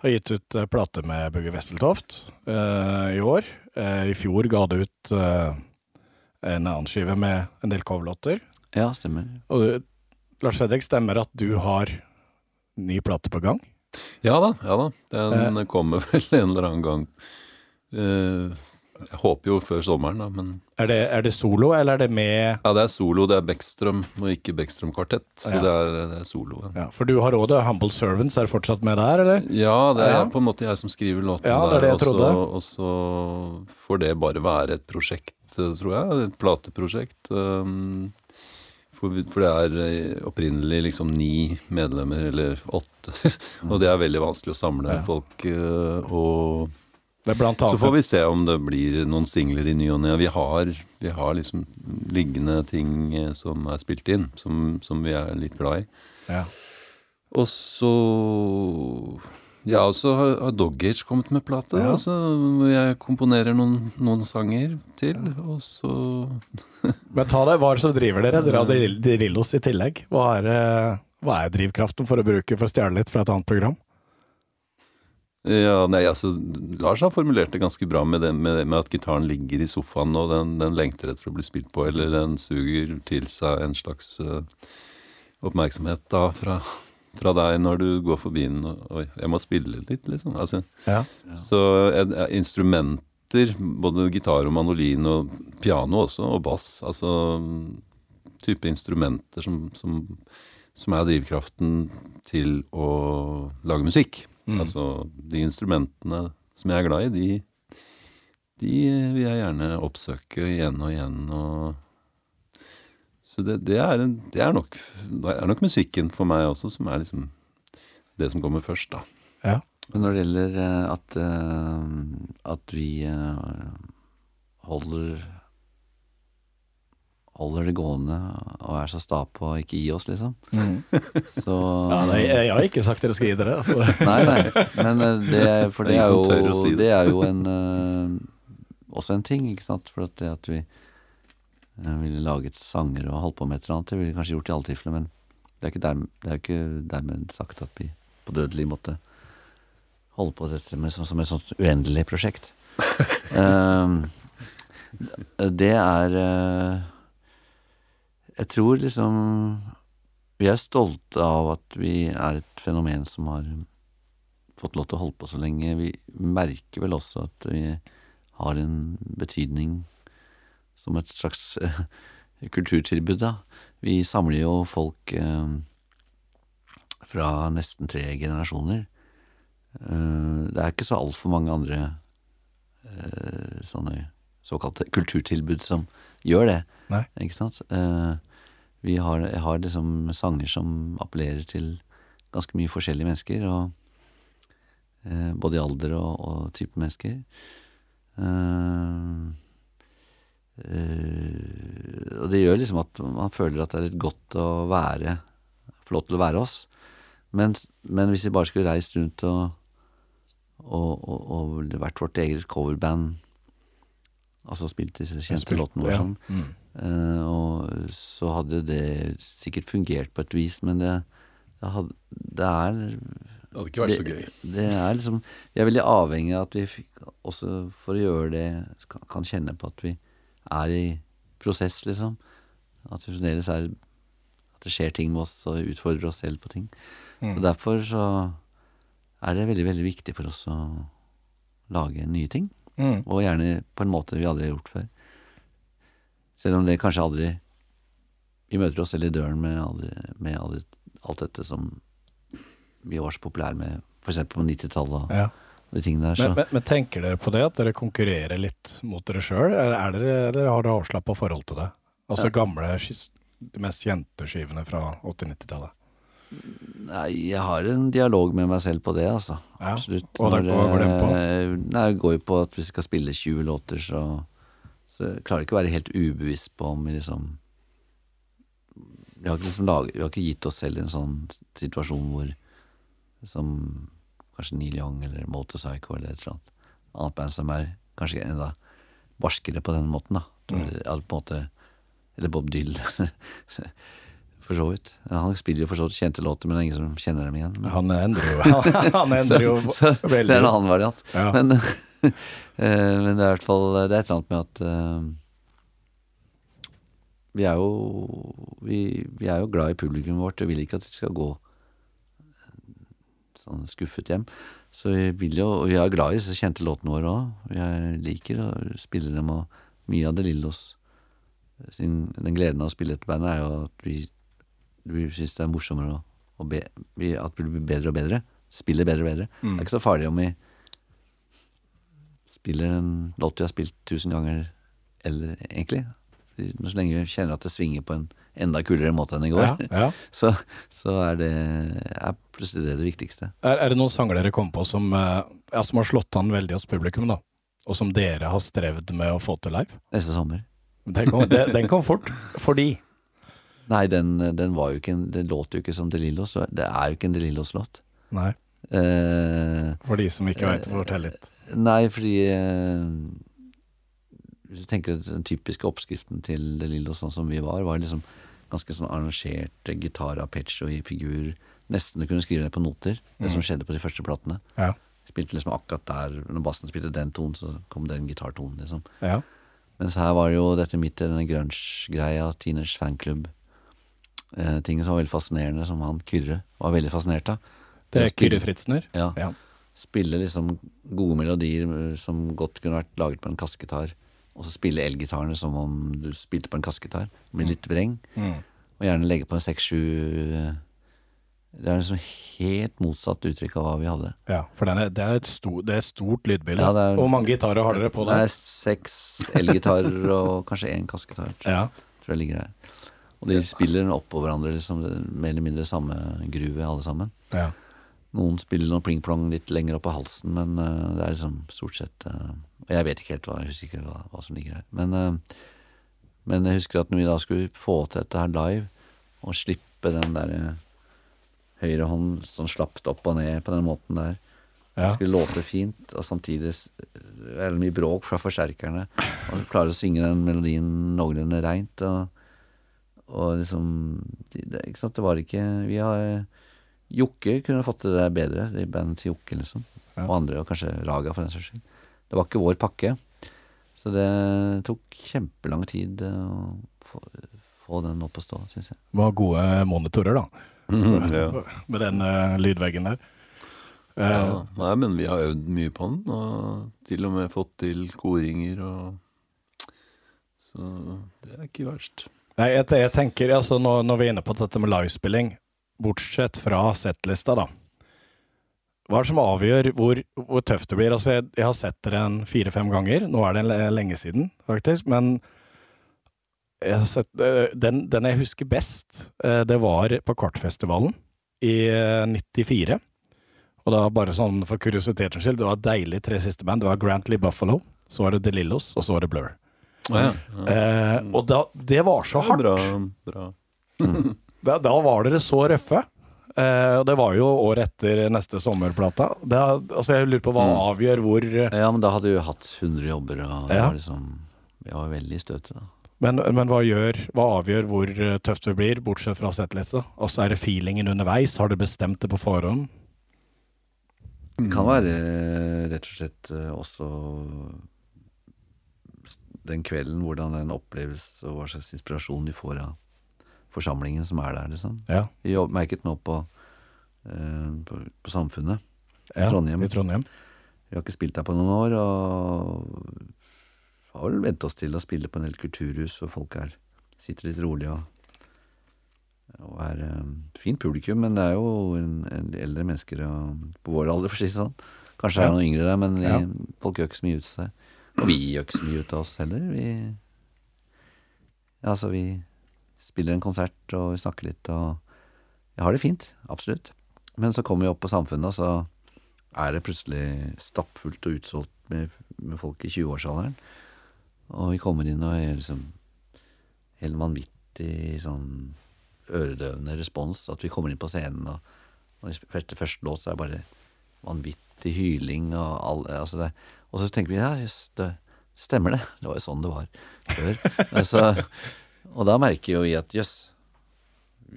har gitt ut plate med Bugge Wesseltoft eh, i år. Eh, I fjor ga du ut en annen skive med en del coverlåter. ja, stemmer. Og du, Lars Fredrik, stemmer at du har ny plate på gang? Ja da, ja da. Den kommer vel en eller annen gang. Eh, jeg håper jo før sommeren, da, men Er det, er det solo, eller er det med Ja, det er solo. Det er Beckstrøm og ikke Beckstrøm kvartett. Så Ja. det, er, det er solo. Ja. ja, For du har òg det. Humble Servants er fortsatt med der, eller? Ja, det er på en måte jeg som skriver låtene Ja, det er det jeg og så- trodde. Og så får det bare være et prosjekt, eh, tror jeg. Et plateprosjekt. Um, for, for det er eh, opprinnelig liksom ni medlemmer, eller åtte. og det er veldig vanskelig å samle Ja. folk. eh, Og så får vi se om det blir noen singler i ny og ne. Vi har, vi har liksom liggende ting eh, som er spilt inn, som, som vi er litt glad i. ja. Og så Ja, og så har, har Doggage kommet med plate. Ja. Og så jeg komponerer noen, noen sanger til, og så Men ta deg hva er det som driver dere? Dere har drill- Drillos i tillegg. Hva er, eh, hva er drivkraften for å bruke for å stjele litt fra et annet program? Ja, nei, altså Lars har formulert det ganske bra med, det, med, med at gitaren ligger i sofaen, og den, den lengter etter å bli spilt på, eller den suger til seg en slags uh, oppmerksomhet da fra, fra deg når du går forbi den og Oi, jeg må spille litt, liksom. Altså, Ja. Så eh, eh, instrumenter, både gitar og mandolin og piano også, og bass, altså type instrumenter som, som, som er drivkraften til å lage musikk. Mm. Altså de instrumentene som jeg er glad i, de, de vil jeg gjerne oppsøke igjen og igjen. Og så det, det, er en, det, er nok, det er nok musikken for meg også som er liksom det som kommer først, da. ja. Men når det gjelder eh, at, eh, at vi eh, holder Holder det gående og er så sta på å ikke gi oss, liksom, så ja nei, jeg, har ikke sagt dere skal gi dere. Altså. Nei, nei, men det, er- for Det det er jo, si det. det er jo en også en ting, ikke sant? For at det at vi eh, ville laget sanger og holdt på med et eller annet, det ville vi kanskje gjort i alle tilfeller, men det er ikke, der, det er ikke dermed sagt at vi på dødelig måte holder på dette med, som, som et sånt uendelig prosjekt. Ehm, det er uh, Jeg tror liksom Vi er stolte av at vi er et fenomen som har fått lov til å holde på så lenge. Vi merker vel også at vi har en betydning som et slags eh, kulturtilbud, da. Vi samler jo folk eh, fra nesten tre generasjoner. Eh, det er ikke så altfor mange andre eh, sånne såkalte kulturtilbud som gjør det. Nei. Ikke sant? Eh, vi har, har liksom sanger som appellerer til ganske mye forskjellige mennesker, og eh, både i alder og, og type mennesker. Eh, og det gjør liksom at man føler at det er litt godt å være Få lov til å være oss. Men, men hvis vi bare skulle reist rundt og, og, og, og vært vårt eget coverband, altså spilt disse kjente Spilt- låtene våre ja. sånn, Mm. Eh, og så hadde det sikkert fungert på et vis, men det, det, hadde, det er Det hadde ikke vært så gøy. Det er liksom Vi er veldig avhengig av at vi også for å gjøre det kan, kan kjenne på at vi er i prosess, liksom. At vi fremdeles er At det skjer ting med oss og utfordrer oss selv på ting. Mm. Og derfor så er det veldig, veldig viktig for oss å lage nye ting. Mm. Og gjerne på en måte vi aldri har gjort før. Selv om det kanskje aldri Vi møter oss selv i døren med, aldri, med aldri, alt dette som vi var så populære med, f.eks. på 90-tallet og Ja. De tingene der. Men, men, men tenker dere på det, at dere konkurrerer litt mot dere sjøl, eller, eller har dere avslappa forhold til det? Altså Ja. gamle, de mest kjente skivene fra 80-90-tallet. Nei, jeg har en dialog med meg selv på det, altså. Ja. Absolutt. Og Når, hva går den på? Nei, det går jo på at hvis vi skal spille 20 låter, så, så jeg ikke å være helt ubevisst på om vi liksom vi har, ikke liksom laget, vi har ikke gitt oss selv en sånn situasjon hvor Som kanskje Neil Young eller Motorpsycho eller et eller annet annet band som er kanskje enda barskere på den måten, da. Mm. Eller, på en måte Eller Bob Dylan. for så vidt. Han spiller jo for så vidt kjente låter, men det er ingen som kjenner dem igjen. Men, Han endrer jo, han endrer jo så, så, så det er en annen variant. Ja. Men, eh, men det er i hvert fall Det er et eller annet med at uh, vi er jo vi, vi er jo glad i publikummet vårt og vil ikke at de skal gå sånn skuffet hjem. Så vi vil jo Og vi er glad i disse kjente låtene våre òg. Jeg liker å spille dem, og mye av De Lillos sin, Den gleden av å spille dette bandet er jo at vi, vi syns det er morsommere å, å be, vi, At vi blir bedre og bedre. Spiller bedre og bedre. Mm. Det er ikke så farlig om vi spiller en låt vi har spilt tusen ganger, eller egentlig. Så lenge vi kjenner at det svinger på en enda kulere måte enn i går, Ja, ja. så, så er det er plutselig det det viktigste. Er, er det noen sanger dere kom på som, eh, ja, som har slått an veldig hos publikum, da? Og som dere har strevd med å få til live? Neste sommer. Den kom, det, den kom fort. Fordi Nei, den, den var jo ikke en, det låt jo ikke som De Lillos. Det er jo ikke en De Lillos-låt. Nei, Eh, for de som ikke veit, fortell litt. nei, fordi eh, Hvis du tenker den typiske oppskriften til De Lillos sånn som vi var, var liksom ganske sånn arrangert gitar arpeggio i figur. Nesten du kunne skrive det på noter, det som skjedde på de første platene. Ja. Spilte liksom akkurat der Når bassen spilte den tonen, så kom den gitartonen, liksom. Ja. Mens her var det jo dette midt i denne grunge-greia, teenage fanklubb. Eh, ting som var veldig fascinerende, som han Kyrre var veldig fascinert av. Det er Kyrre Fritzner. Ja. Ja. Spille liksom gode melodier eh, som godt kunne vært laget på en kassegitar. Og så spille elgitarene som om du spilte på en kassegitar, med litt vreng. Mm. Og gjerne legge på en seks-sju eh, Det er liksom helt motsatt uttrykk av hva vi hadde. Ja, for den er, det, er et stort, det er stort lydbilde. Ja, er- Hvor mange gitarer har dere på Det der? er seks elgitarer og kanskje én kassegitar. Ja. tror jeg ligger der. Og de spiller oppå hverandre, liksom, er mer eller mindre samme gruve, alle sammen. ja. Noen spiller noe pling-plong litt lenger opp av halsen, men uh, det er liksom stort sett Og jeg vet ikke helt hva, jeg husker ikke hva, hva som ligger her. Men, eh, men jeg husker at når vi da skulle få til dette her live, og slippe den der eh, høyre hånd sånn slapt opp og ned på den måten der, Ja. det skulle låte fint, og samtidig veldig mye bråk fra forsterkerne. Og klare å synge den melodien noenlunde reint. Og, og liksom det, Ikke sant, det var ikke Vi har Jokke kunne fått det der bedre, i bandet til Jokke, liksom. Ja. Og andre, og kanskje Raga, for den saks skyld. Det var ikke vår pakke. Så det tok kjempelang tid eh, å få, få den opp å stå, syns jeg. Det var gode monitorer, da. Mm, ja. Med den uh, lydveggen der. Uh, Ja, nei, men vi har øvd mye på den, og til og med fått til koringer og Så det er ikke verst. Nei, jeg, jeg tenker, altså, når, når vi er inne på dette med livespilling bortsett fra settlista, da. Hva er det som avgjør hvor, hvor tøft det blir? Altså, jeg, jeg har sett dere en fire-fem ganger. Nå er det lenge siden, faktisk. Men jeg har sett, eh, den, den jeg husker best, eh, det var på Kvartfestivalen i eh, 94. Og da bare sånn for kuriositetens skyld, det var deilig tre siste band. Det var Grantley Buffalo, så var det Delillos Lillos, og så var det Blur. Ja. ja. Eh, og da, det var så hardt. Bra. bra. Da, da var dere så røffe. Eh, og det var jo året etter neste sommerplata. Det, er- altså jeg lurer på hva Mm. avgjør hvor Ja, men da hadde vi jo hatt 100 jobber, og Ja. var liksom Vi var veldig i støtet. Men, men hva, gjør, hva avgjør hvor eh, tøft det blir, bortsett fra settliste? Og så er det feelingen underveis. Har du bestemt det på forhånd? Det kan være eh, rett og slett eh, også den kvelden, hvordan den oppleves, og hva slags inspirasjon de får av forsamlingen som er der, liksom. Ja. Vi merket nå på, eh, på, på Samfunnet. ja Trondheim. I Trondheim. Vi har ikke spilt der på noen år, og har vel vent oss til å spille på en del kulturhus, og folk er, sitter litt rolig og, og er um, fint publikum, men det er jo en, en eldre mennesker og, på vår alder, for å si det sånn. Kanskje det Ja. er noen yngre der, men Ja. folk gjør ikke så mye ut av seg. Og vi gjør ikke så mye ut av oss heller. Vi altså, vi spiller en konsert, og vi snakker litt, og jeg har det fint. Absolutt. Men så kommer vi opp på Samfunnet, og så er det plutselig stappfullt og utsolgt med, med folk i 20-årsalderen. Og vi kommer inn og er liksom helt vanvittig sånn øredøvende respons. At vi kommer inn på scenen, og, og etter første låt så er det bare vanvittig hyling og all altså det, Og så tenker vi ja, jøss, det stemmer det. Det var jo sånn det var før. Men så, og da merker jo vi at jøss,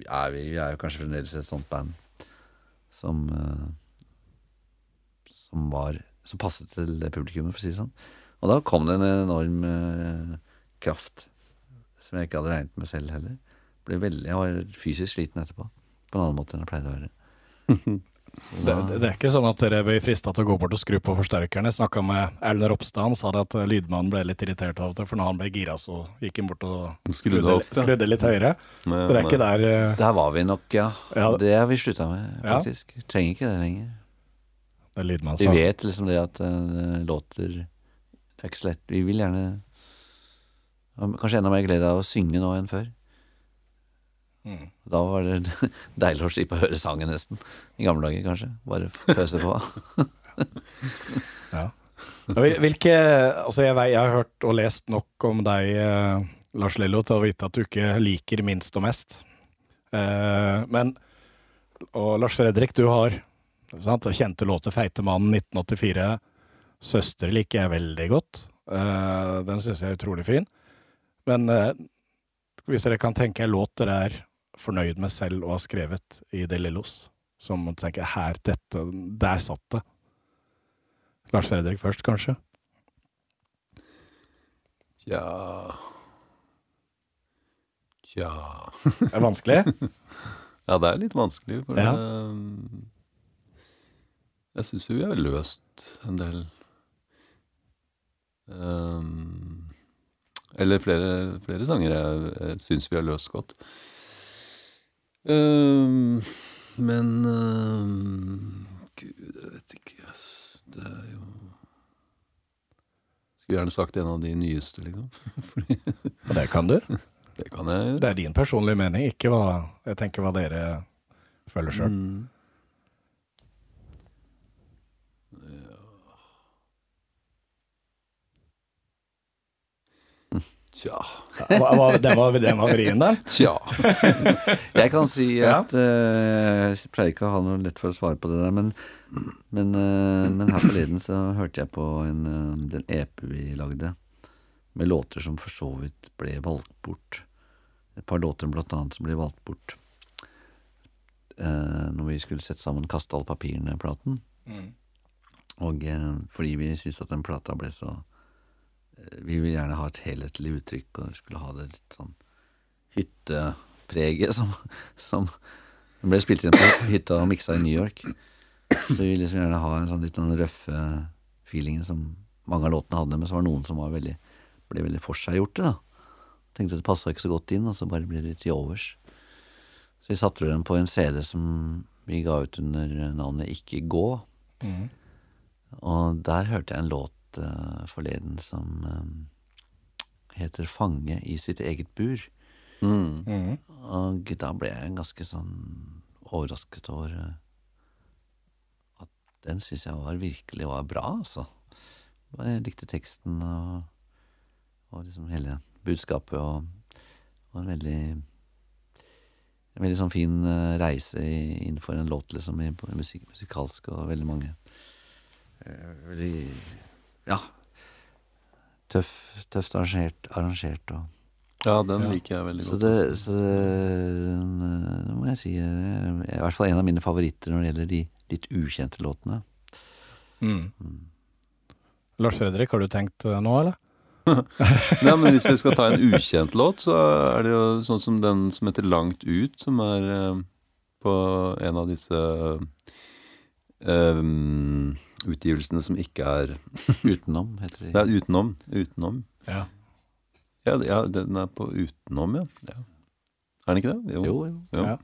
er vi, vi er jo kanskje fremdeles et sånt band som eh, som var Som passet til det publikummet, for å si det sånn. Og da kom det en enorm eh, kraft som jeg ikke hadde regnet med selv heller. Veldig, jeg var fysisk sliten etterpå. På en annen måte enn jeg pleide å være. Det, det, det er ikke sånn at dere blir frista til å gå bort og skru på forsterkerne. Snakka med Erlend Ropstad, han sa det at eh, lydmannen ble litt irritert av det, for når han ble gira, så gikk han bort og Skrudde skrudde, ja. litt høyere. Nei, Dere er ikke der uh... Der var vi nok, ja. Ja. Det har vi slutta med, Ja. faktisk. Trenger ikke det lenger. Det er lydmannen Vi vet liksom det at uh, låter Det er ikke så lett. Vi vil gjerne Kanskje enda mer glede av å synge nå enn før. Mm. Da var det deilig å slippe å høre sangen nesten. I gamle dager, kanskje. Bare pøse på. Ja. Hvilke Altså, jeg, jeg har hørt og lest nok om deg, eh, Lars Lillo, til å vite at du ikke liker minst og mest. Eh, men Og Lars Fredrik, du har sant, kjente låter 'Feite mannen' 1984. 'Søster' liker jeg veldig godt. Eh, den syns jeg er utrolig fin. Men eh, hvis dere kan tenke en låt dere er fornøyd med selv å ha skrevet i De Lillos, som man tenker her, dette, der satt det. Lars Fredrik først, kanskje? Tja Tja Det er vanskelig. Ja, det er litt vanskelig, for Ja. det, Jeg syns jo vi har løst en del um, Eller flere, flere sanger jeg, jeg syns vi har løst godt. Ehm, men ehm, Gud, jeg vet ikke. ass. Det er jo Skulle gjerne sagt en av de nyeste, liksom. Fordi Og det kan du. det kan jeg Det er din personlige mening, ikke hva jeg tenker hva dere føler sjøl. Mm. Tja. Den var, den var, den var vrien, den. Tja. Jeg kan si Ja. at eh, Jeg pleier ikke å ha noe lett for å svare på det der, men, men, uh, men her forleden så hørte jeg på en, uh, den EP vi lagde, med låter som for så vidt ble valgt bort. Et par låter blant annet som ble valgt bort uh, når vi skulle sette sammen 'Kaste alle papirene'-platen. Og eh, fordi vi syntes at den plata ble så Vi ville gjerne ha et helhetlig uttrykk, og skulle ha det litt sånn hyttepreget som, som Den ble spilt inn på hytta og miksa i New York. Så vi ville liksom gjerne ha en sånn litt sånn røffe feelingen som mange av låtene hadde, men så var det noen som var veldig, ble veldig forseggjorte, da. Tenkte det passa ikke så godt inn, og så bare ble det til overs. Så vi satte dem på en CD som vi ga ut under navnet Ikke gå. Mm. Og der hørte jeg en låt eh, forleden som eh, heter Fange i sitt eget bur. Mm. Mm. Og da ble jeg ganske sånn overrasket over eh, at den syns jeg var virkelig var bra, altså. Jeg likte teksten og, og liksom hele budskapet og, og en veldig En veldig sånn fin reise innenfor en låt, liksom, i, musik, musikalsk og veldig mange Veldig Ja. Tøff, tøft arrangert, arrangert og Ja, den Ja. liker jeg veldig så godt. det, også. så det må jeg si er i hvert fall en av mine favoritter når det gjelder de litt ukjente låtene. Mm. Lars Fredrik, har du tenkt eh, nå, eller? Nei, men Hvis jeg skal ta en ukjent låt, så er det jo sånn som den som heter Langt ut, som er eh, på en av disse eh, utgivelsene som ikke er Utenom, heter de. Det er utenom. Utenom. Ja. Ja, ja den er på utenom, ja. ja. Er den ikke det? Jo, jo. jo. Ja.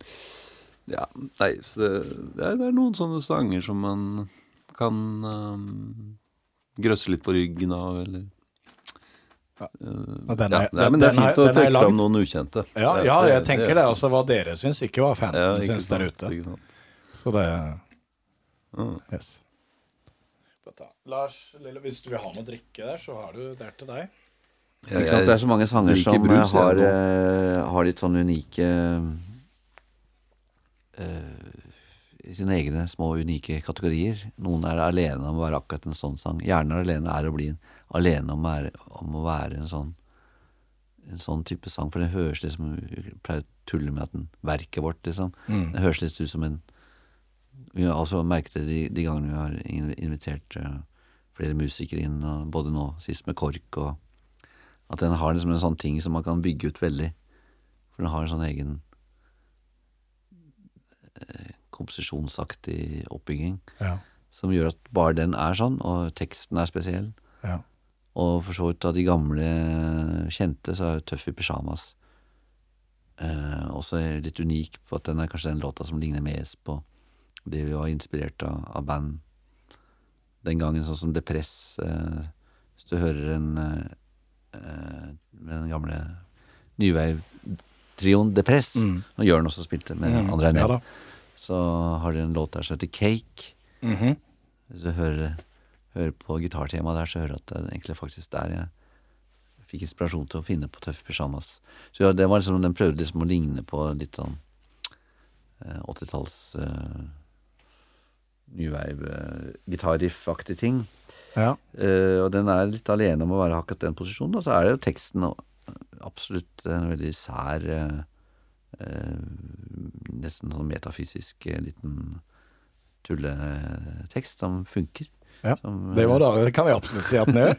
Ja, nei, så det, det, er, noen sånne sanger som man kan um, grøsse litt på ryggen av, eller Ja. Og den ja, er- nei, men det er den er- fint å den er trekke fram noen ukjente. Ja, Det- ja, det- jeg tenker det. Altså hva dere syns, ikke hva Ja, fansen ja, syns der ute. Så det Ja. Yes. Lars, Lille, hvis du vil ha noe drikke der, så har du der til deg. Ikke sant? Det er så mange sanger som brus, eh, har, jeg, eh, har litt sånn unike uh, Sine egne små unike kategorier. Noen er alene om å være akkurat en sånn sang. Gjerne alene er å bli en, alene om, å være- om å være en sånn en sånn type sang, for det høres liksom Vi pleier å tulle med at den verket vårt, liksom. Mm. Det høres litt ut som en Vi har også merket det de, de gangene vi har invitert uh, flere musikere inn, både nå sist med KORK, og at den har liksom en sånn ting som man kan bygge ut veldig. For den har en sånn egen uh, komposisjonsaktig oppbygging Ja. som gjør at bare den er sånn, og teksten er spesiell. ja. Og for så vidt av de gamle kjente, så er jo Tøff i pysjamas eh, også litt unik på at den er kanskje den låta som ligner mest på vi var inspirert av, av band den gangen, sånn som Depress. Eh, hvis du hører en eh, eh, den gamle nyveiv-trioen Depress, Mm. og Jørn også spilte med Mm. André Ja Nell, da. så har de en låt der som heter Cake. Mhm. Hvis du hører, hører på gitartemaet der, så hører du at det er egentlig faktisk der jeg fikk inspirasjon til å finne på Tøff pysjamas. Så ja, det var liksom, den prøvde liksom å ligne på litt sånn eh, 80-talls eh, nyveiv eh, ting. Ja. Uh, og den er litt alene om å være akkurat den posisjonen. Og så er det jo teksten og, absolutt en veldig sær uh, eh, Nesten sånn metafysisk eh, liten tulletekst som funker. Ja, Som, Det, var da, det kan jeg absolutt si at den gjør.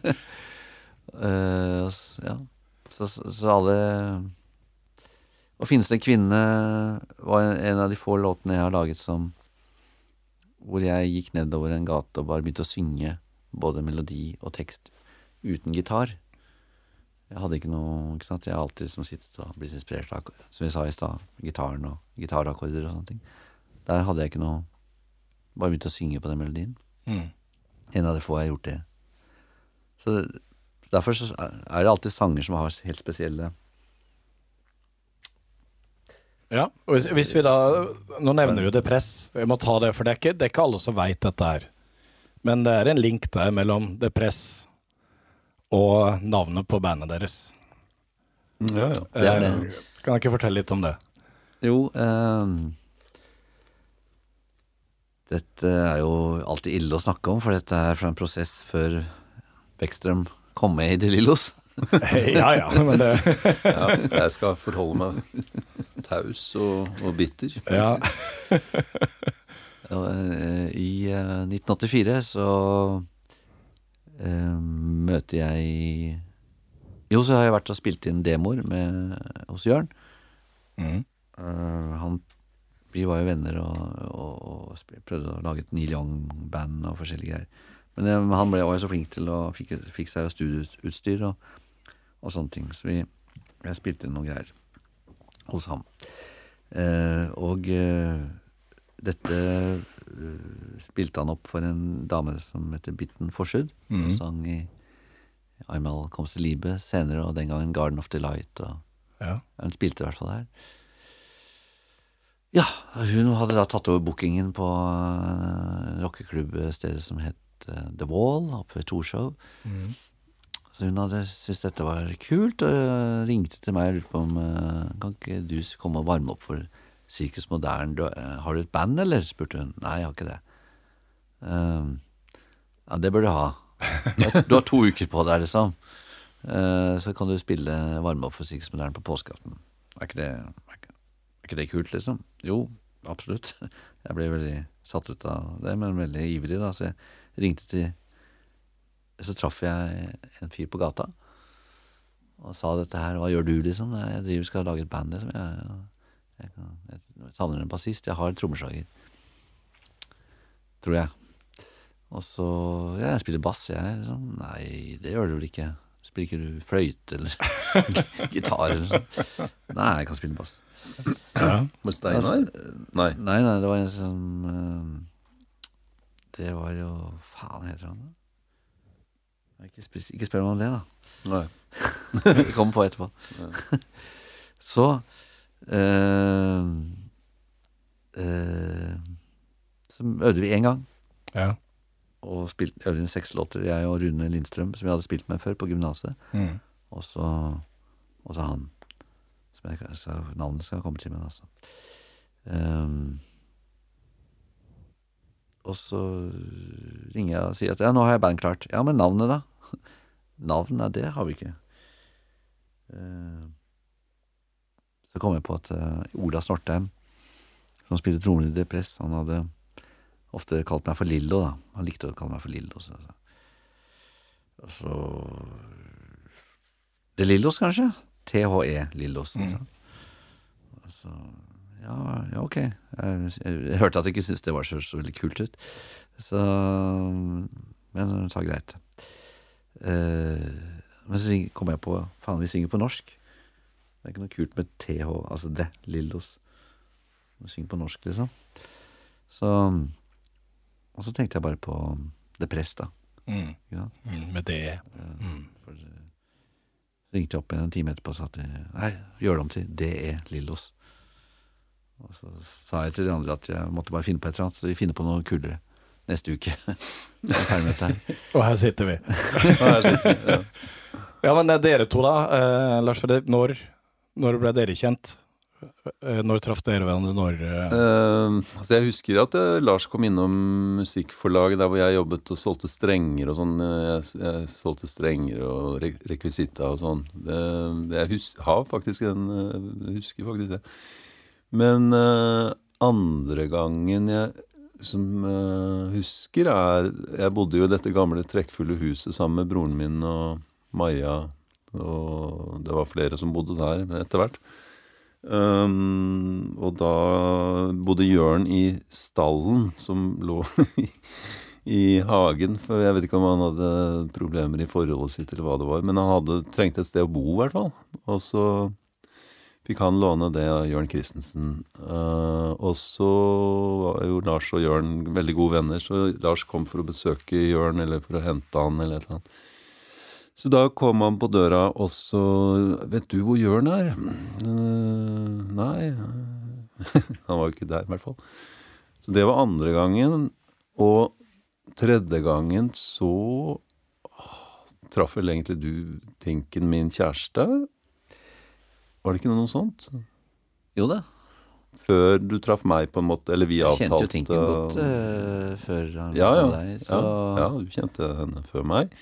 eh, ja. Så, så, så alle Og 'Finnes det en kvinne' var en, en av de få låtene jeg har laget som Hvor jeg gikk nedover en gate og bare begynte å synge både melodi og tekst uten gitar. Jeg hadde ikke noe ikke sant? Jeg har alltid som sittet og blitt inspirert av, som jeg sa i stad, gitaren og gitarakkorder og sånne ting. Der hadde jeg ikke noe Bare begynte å synge på den melodien. Mm. En av de få jeg har gjort det. Så Derfor så er det alltid sanger som har helt spesielle Ja, og hvis, hvis vi da Nå nevner du Depress. Jeg må ta det, for det er ikke, det er ikke alle som veit dette her. Men det er en link der mellom Depress og navnet på bandet deres. Ja, ja. Det er det. Eh, Kan jeg ikke fortelle litt om det? Jo, eh, dette er jo alltid ille å snakke om, for dette er fra en prosess før Bekstrøm kom med i De Lillos. ja ja, men det ja. Jeg skal forholde meg taus og, og bitter. Ja. Eh, I eh, 1984 så eh, møter jeg Jo, så har jeg vært og spilt inn demoer med, hos Jørn. Mm. Uh, han Vi var jo venner og, og, og prøvde å lage et Neil Young-band og forskjellige greier. Men eh, han ble, var jo så flink til å fikk, fikk seg studieutstyr og, og sånne ting. Så vi, jeg spilte inn noen greier hos ham. Eh, og eh, dette eh, spilte han opp for en dame som heter Bitten Forsud. Mm. Som sang i Armal Comes til Liebe senere, og den gangen Garden of Delight. Og, Ja. hun spilte i hvert fall der. Ja, hun hadde da tatt over bookingen på uh, rockeklubbstedet som het eh, The Wall, oppe ved Torshov. Mhm. Så hun hadde syntes dette var kult, og ringte til meg og lurte på om øh, Kan ikke du komme og varme opp for Sirkus Modern? Øh, har du et band, eller? spurte hun. Nei, jeg har ikke det. Um, ja, det bør du ha. Du har, to uker på deg, liksom. Uh, så kan du spille varme opp for Sirkus Modern på påskeaften. Er er ikke det kult, liksom? Jo, absolutt. Jeg ble veldig satt ut av det, men veldig ivrig, da, så jeg ringte til så traff jeg en fyr på gata og sa dette her. Hva gjør du, liksom? Jeg driver skal lage et band, liksom. Jeg, jeg, kan, jeg savner en bassist. Jeg har en trommeslager. Tror jeg. Og så Ja, jeg spiller bass, jeg. Liksom. Nei, det gjør du vel ikke. Spiller ikke du fløyte eller gitar eller sånn? Nei, jeg kan spille bass. Ja. Med Steinar? Nei. Nei, nei, det var en som eh, Det var jo Faen heter han da? Ikke, ikke spør meg om det, da. Nei. Vi kommer på etterpå. Så øh, øh, Så øvde vi én gang, Ja. og spilte, øvde inn seks låter, jeg og Rune Lindstrøm, som jeg hadde spilt med før på gymnaset. Mm. Og så Og så han. Som jeg, så navnet skal komme til meg, altså. Um, og så ringer jeg og sier at ja, nå har jeg band klart. Ja, men navnet, da? Navn, nei, det har vi ikke. Ehm, så kom jeg på at eh, Ola Snortheim, som spilte trommer i Depress, han hadde ofte kalt meg for Lillo, da. Han likte å kalle meg for Lillo. Så, så Det Lillos, kanskje? THE Lillos. Mm. Så, ja, ja, ok. Jeg, jeg, jeg hørte at jeg ikke syntes det var så, så veldig kult ut. Så Men hun sa greit. Eh, men så kom jeg på Faen, vi synger på norsk. Det er ikke noe kult med TH, altså det, Lillos. Vi synger på norsk, liksom. Så Og så tenkte jeg bare på Depress, da. Mm. Mhm. Med det. Mm. For, eh, så ringte jeg opp igjen en time etterpå og sa at nei, gjør det om til DE Lillos. Og så sa jeg til de andre at jeg måtte bare finne på et eller annet, så vi finner på noe kulere neste uke. Her. Og her sitter vi. Nei, jeg sier- ja. Ja, men er dere to, da. Eh, Lars Fredrik, når, når ble dere kjent? Eh, når traff dere hverandre? Når eh, Eh, altså jeg husker at eh, Lars kom innom musikkforlaget der hvor jeg jobbet og solgte strenger og sånn. Eh, Jeg, jeg solgte strenger og re rekvisitta og sånn. Det, jeg hus har faktisk en eh, husker faktisk det. Men eh, andre gangen jeg som uh, husker, er Jeg bodde jo i dette gamle trekkfulle huset sammen med broren min og Maja. Og det var flere som bodde der etter hvert. Um, og da bodde Jørn i stallen som lå i, i hagen. For jeg vet ikke om han hadde problemer i forholdet sitt, eller hva det var. Men han hadde trengte et sted å bo, i hvert fall. Og så fikk kan låne det av Jørn Christensen. Uh, og så var jo Lars og Jørn veldig gode venner, så Lars kom for å besøke Jørn, eller for å hente han, eller et eller annet. Så da kom han på døra, og så Vet du hvor Jørn er? Uh, nei Han var jo ikke der, i hvert fall. Så det var andre gangen. Og tredje gangen så traff vel egentlig du Tinken, min kjæreste. Var det ikke noe sånt? Jo da, Før du traff meg, på en måte? Eller vi jeg avtalte kjente jo Tinken godt uh, før han ja, ja, deg, så ja, ja, du kjente henne før meg.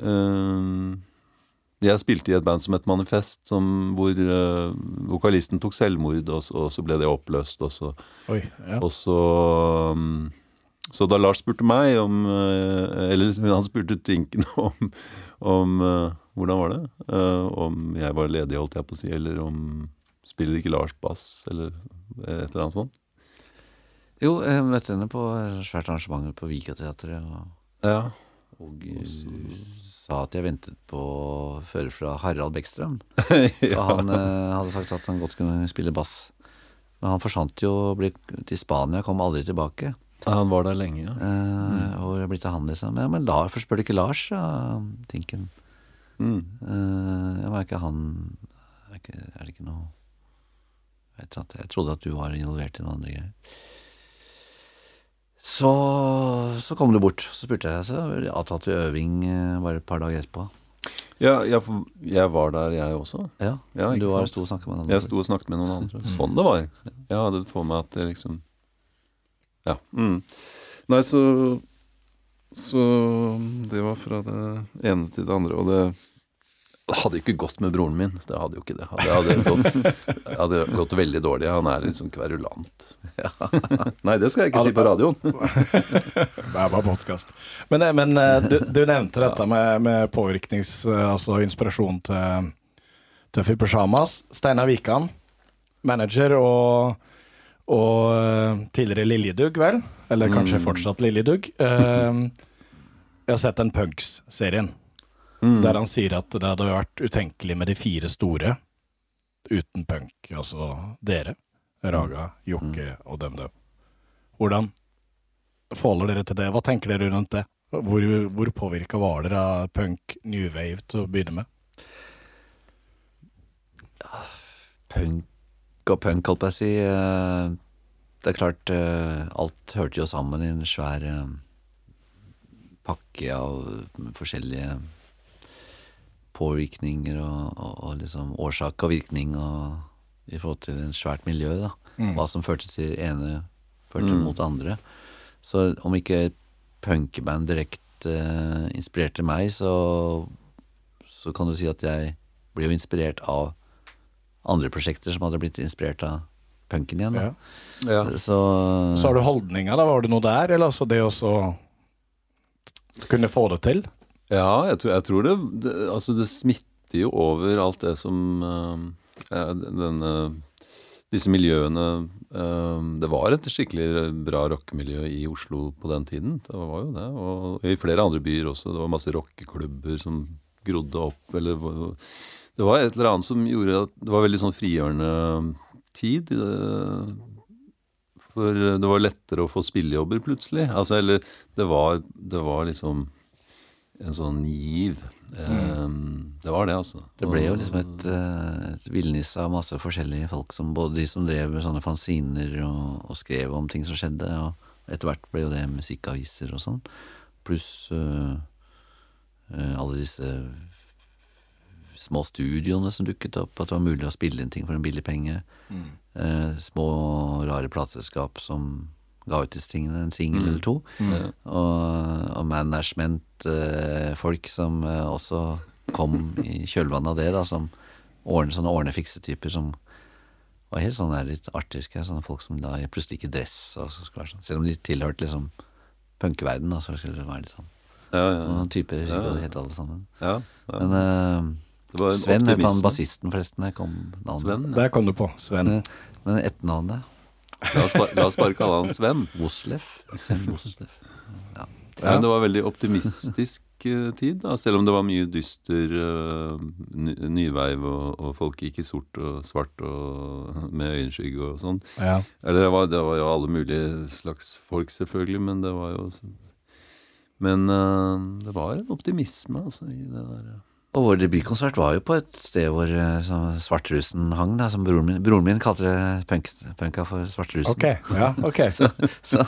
Uh, jeg spilte i et band som het Manifest, som, hvor uh, vokalisten tok selvmord, og, så- og så ble det oppløst. Og så, Oi. Ja. og så um, Så da Lars spurte meg om Eller han spurte Tinken om, om Hvordan var det? Eh, om jeg var ledig, holdt jeg på å si, eller om Spiller ikke Lars bass, eller et eller annet sånt? Jo, jeg møtte henne på svært arrangement på Vikateatret, og, Ja. og eh, sa at jeg ventet på å høre fra Harald Bekkstrøm. ja. Han eh, hadde sagt at han godt kunne spille bass. Men han forsvant jo ble til Spania, kom aldri tilbake. Ja, han var der lenge, ja. Eh, Hvor er det av han, liksom? Ja, men Lars, spør du ikke Lars, ja, Tinken. Mm. Uh, ja, men er ikke han er, ikke, er det ikke noe jeg, vet at, jeg trodde at du var involvert i noen andre greier. Så, så kom du bort. Så spurte jeg, så avtalte vi øving eh, bare et par dager etterpå. Ja, jeg, jeg var der, jeg også. Ja, Ja, Du var sto og snakket med noen andre? Jeg sto og snakket med noen andre. Sånn det var. Jeg hadde for meg at det liksom Ja. Mm. Nei, så Så det var fra det ene til det andre. Og det, det hadde jo ikke gått med broren min. Det hadde jo ikke det. Det hadde gått, det hadde gått veldig dårlig. Han er liksom kverulant. Nei, det skal jeg ikke si på radioen. Det er bare podkast. Men, eh, men eh, du, du nevnte dette med, med påvirknings... eh, Altså inspirasjon til, Tøffi Pysjamas. Steinar Wikan, manager og, og tidligere Liljedugg, vel? Eller kanskje fortsatt Liljedugg. Jeg har sett den Punks-serien. Der han sier at det hadde vært utenkelig med de fire store uten punk. Altså dere, Raga, Jokke og DumDum. Hvordan forholder dere til det? Hva tenker dere rundt det? Hvor, hvor påvirka var dere av punk, new wave til å begynne med? punk og punk, holdt på å si. eh, Det er klart, eh, alt hørte jo sammen i en svær eh, pakke av forskjellige påvirkninger og, og, og liksom årsak og virkning og i forhold til en svært miljø, da. Hva som førte til ene, førte mot andre. Så om ikke et punkeband direkte uh, inspirerte meg, så, så kan du si at jeg ble jo inspirert av andre prosjekter som hadde blitt inspirert av punken igjen. Da. Ja. Ja. Så, Så har du holdninga, da? Var det noe der? Eller altså det å så kunne få det til? Ja, jeg tror, jeg tror det, det Altså, det smitter jo over alt det som uh, denne Disse miljøene uh, Det var et skikkelig bra rockemiljø i Oslo på den tiden. Det var jo det. Og i flere andre byer også. Det var masse rockeklubber som grodde opp. Eller Det var et eller annet som gjorde at det var veldig sånn frigjørende tid. eh, For det var lettere å få spillejobber plutselig. Altså, eller det var, det var liksom en sånn giv. Eh, det var det, altså. det ble jo liksom et, eh, et villnis av masse forskjellige folk, som både de som drev med sånne fanziner og, og skrev om ting som skjedde, og etter hvert ble jo det musikkaviser og sånn, pluss uh, uh, alle disse små studioene som dukket opp, at det var mulig å spille inn ting for en billig penge. Eh, små, rare plateselskap som ga ut disse tingene, en singel eller to. Og, og management-folk som eh, også kom i kjølvannet av det, da, som ordne, sånne ordne-fikse-typer som var helt sånn der litt artiske. Sånne folk som da plutselig gikk i dress, og så skulle være sånn. selv om de tilhørte liksom punkeverdenen, så skulle det være litt sånn. Ja, ja, Noen typer Ja, ja. det het alle sammen. ja, ja. Men eh, Det var en Sven het han bassisten, forresten. Jeg kom navnet. Sven, ja. Der kom du på, Sven. Men, men etternavnet La oss, bare, la oss bare kalle han Sven. Woslef. Ja, men det var veldig optimistisk eh, tid, da, selv om det var mye dyster uh, nyveiv, og, og folk gikk i sort og svart og med øyenskygge og sånn. Ja. Eller det var, det var jo alle mulige slags folk, selvfølgelig, men det var jo Men uh, det var en optimisme, altså, i det der. Og vår debutkonsert var jo på et sted hvor eh, svartrusen hang, da, som broren min, broren min kalte det punk, punka for svartrusen. Ok. Ja, ok. så,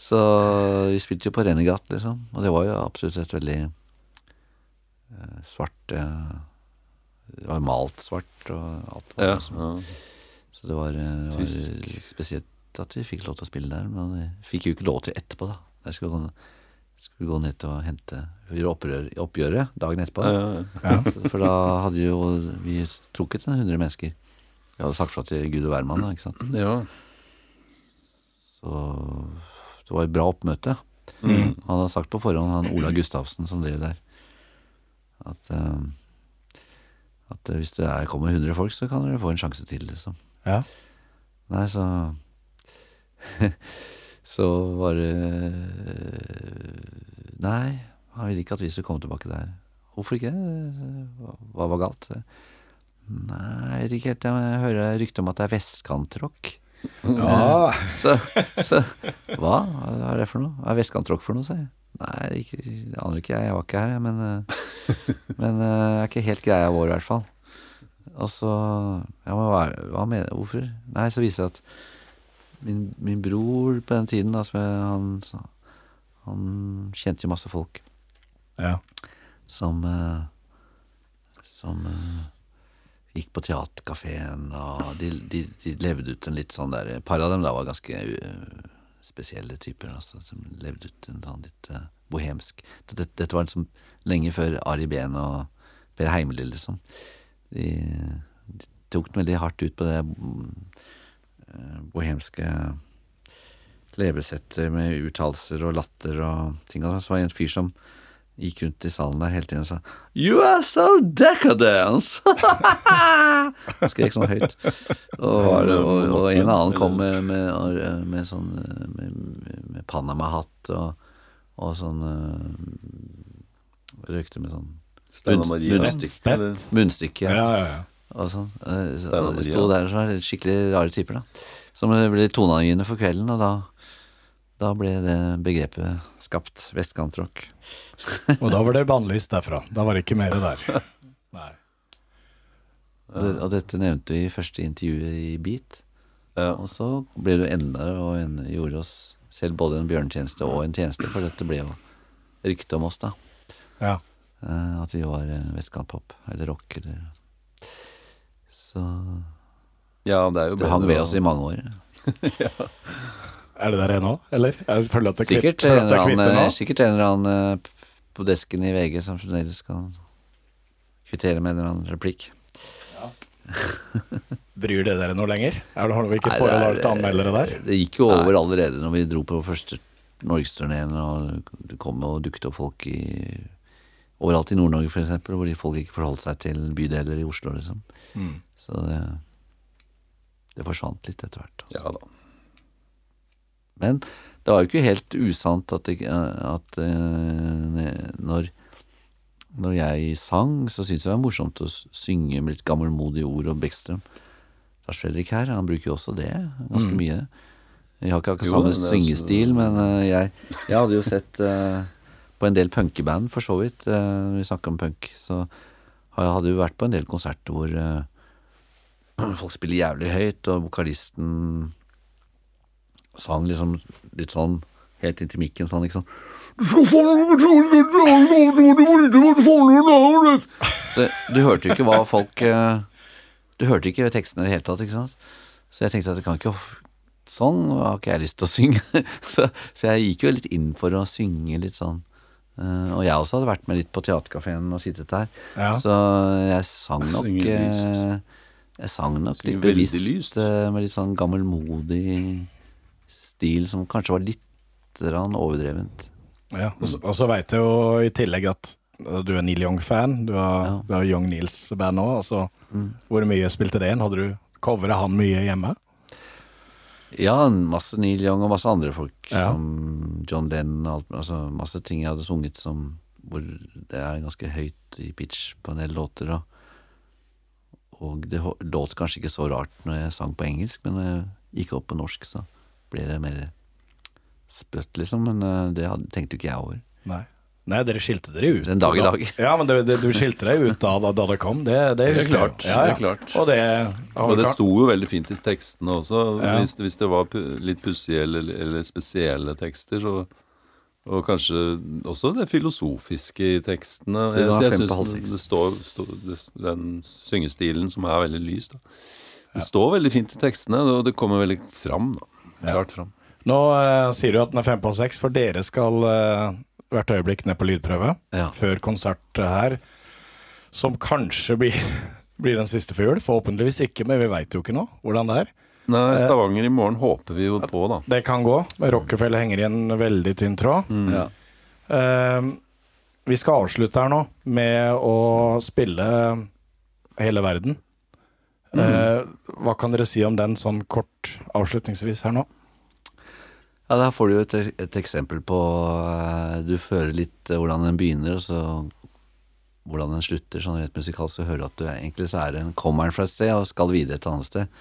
så vi spilte jo på Renegat, liksom. Og det var jo absolutt et veldig uh, svart uh, Det var malt svart og alt. Var Ja, liksom. ja. Så det var, det var spesielt at vi fikk lov til å spille der. Men vi fikk jo ikke lov til etterpå, da. Der skulle skulle gå ned og hente gjøre opprør, oppgjøret dagen etterpå. Ja, ja, ja. Ja. For da hadde jo vi trukket en 100 mennesker. Jeg hadde sagt fra til Gud og hvermann, da, ikke sant. ja. Så det var et bra oppmøte. Mm. Han hadde sagt på forhånd, han Ola Gustavsen som drev der, at, uh, at hvis det er, kommer 100 folk, så kan dere få en sjanse til, liksom. Ja. Nei, så Så var det Nei, han ville ikke at vi skulle komme tilbake der. Hvorfor ikke? Hva- var galt? Nei, jeg vet ikke helt. Jeg hører rykte om at det er vestkantrock. Ja, Så, så hva? Hva er det for noe? Hva er vestkantrock for noe, sa jeg. Nei, ikke, det aner ikke jeg, jeg var ikke her, men eh, Men eh, det er ikke helt greia vår, i hvert fall. Og så Ja, men hva, hva mener Hvorfor? Nei, så viser det at min, min bror på den tiden, da, han, han kjente jo masse folk ja. som eh, Som eh, gikk på teaterkafeen, og de, de, de levde ut en litt sånn der Et par av dem da var ganske uh, spesielle typer, altså, som levde ut en sånn litt uh, bohemsk dette, dette var liksom lenge før Ari Behn og Per Heimly, liksom. De, de tok den veldig hardt ut på det bohemske levesettet med uttalelser og latter og ting. Og så var det en fyr som gikk rundt i salen der hele tiden og sa You are so decadent! Han skrek sånn høyt. Og, var det, og, og en annen kom med, med, med sånn med, med Panama-hatt og, og sånn øh, Røykte med sånn Munn- munnstykke. munnstykke. Ja, ja, ja. Og sånn. Eh, Steinar. Sto der og var skikkelig rare typer, da. Som ble toneangivende for kvelden, og da, da ble det begrepet skapt. Vestkantrock. Og da var det bannlyst derfra. Da var det ikke mer der. Nei. Og, det, og dette nevnte vi i første intervjuet i Beat. Ja. Og så ble det enda og en, gjorde oss selv både en bjørnetjeneste og en tjeneste, for dette ble jo ryktet om oss, da. Ja. Eh, at vi var eh, vestkantpop, eller rock, eller Så ja, det er jo det hang ved oss i mange år. Er det der ennå, eller? Jeg føler at det er kvitt, Sikkert en føler at det er kvitt det nå. sikkert en eller annen eh, på desken i VG som fremdeles kan kvittere med en eller annen replikk. Bryr det dere noe lenger? Er det, har vi ikke forhold til anmeldere der? Det gikk jo over allerede når vi dro på første norgesturneen, og det kom og dukket opp folk i Overalt i Nord-Norge, for eksempel, hvor de folk ikke forholdt seg til bydeler i Oslo, liksom. Mm. Så det Det forsvant litt etter hvert. Altså. Ja da. Men det var jo ikke helt usant at, det, at eh, når når jeg sang, så syntes jeg det var morsomt å synge med litt gammelmodige ord og Beckstrøm. Lars Fredrik her, han bruker jo også det ganske Mm. mye. Jeg har ikke akkurat samme jo, syngestil, men eh, jeg, jeg hadde jo sett uh, på en del punkeband, for så vidt, uh, når vi snakker om punk, så hadde jeg vært på en del konserter hvor eh, folk spiller jævlig høyt, og vokalisten sang liksom litt sånn helt inntil mikken sånn, ikke sånn Så du hørte jo ikke hva folk eh, Du hørte ikke tekstene i det hele tatt, ikke sant. Så jeg tenkte at det kan ikke Sånn har ikke jeg lyst til å synge. Så, så jeg gikk jo litt inn for å synge litt sånn. Eh, og jeg også hadde vært med litt på teaterkafeen og sittet der. Ja. Så jeg sang nok Jeg sang nok litt bevisst lyst. eh, med litt sånn gammelmodig stil som kanskje var litt overdrevent. Ja, og så, og så veit jeg jo i tillegg at uh, du er Neil Young-fan. Du har, Ja. Young Neils-band òg. Altså, Mm. hvor mye spilte det inn? Hadde du covra han mye hjemme? Ja, masse Neil Young og masse andre folk Ja. som John Lennon og alt, altså masse ting jeg hadde sunget som hvor det er ganske høyt i pitch på en del låter. Og, og det låt kanskje ikke så rart når jeg sang på engelsk, men når jeg gikk opp på norsk, så ble det mer sprøtt, liksom. Men eh, det hadde, tenkte jo ikke jeg over. Nei. Nei, dere skilte dere ut. Den dag i da- dag. Ja, men det, det, du skilte deg ut da, da, da det kom. Det, det Det er klart, Ja, ja. det er klart. Og det, Og det sto jo veldig fint i tekstene også. Ja. Hvis, hvis det var litt pussige eller, eller spesielle tekster, så Og kanskje også det filosofiske i tekstene. Jeg- jeg seks. det står, står det, Den syngestilen som er veldig lys, da. Det står veldig fint i tekstene, og det kommer veldig fram. da Klart fram. Nå eh, sier du at den er fem på seks, for dere skal eh, hvert øyeblikk ned på lydprøve Ja. før konsert her, som kanskje blir, blir den siste for jul. Forhåpentligvis ikke, men vi veit jo ikke nå hvordan det er. Nei, Stavanger i morgen håper vi jo på, da. Det kan gå. men Rockefeller henger i en veldig tynn tråd. Ja. Uh, vi skal avslutte her nå med å spille hele verden. Eh, hva kan dere si om den sånn kort avslutningsvis her nå? Ja, Der får du jo et, et eksempel på eh, Du fører litt eh, hvordan den begynner, og så hvordan den slutter, sånn rett musikalsk, så hører du at du er, egentlig så er en kommer den fra et sted og skal videre et annet sted.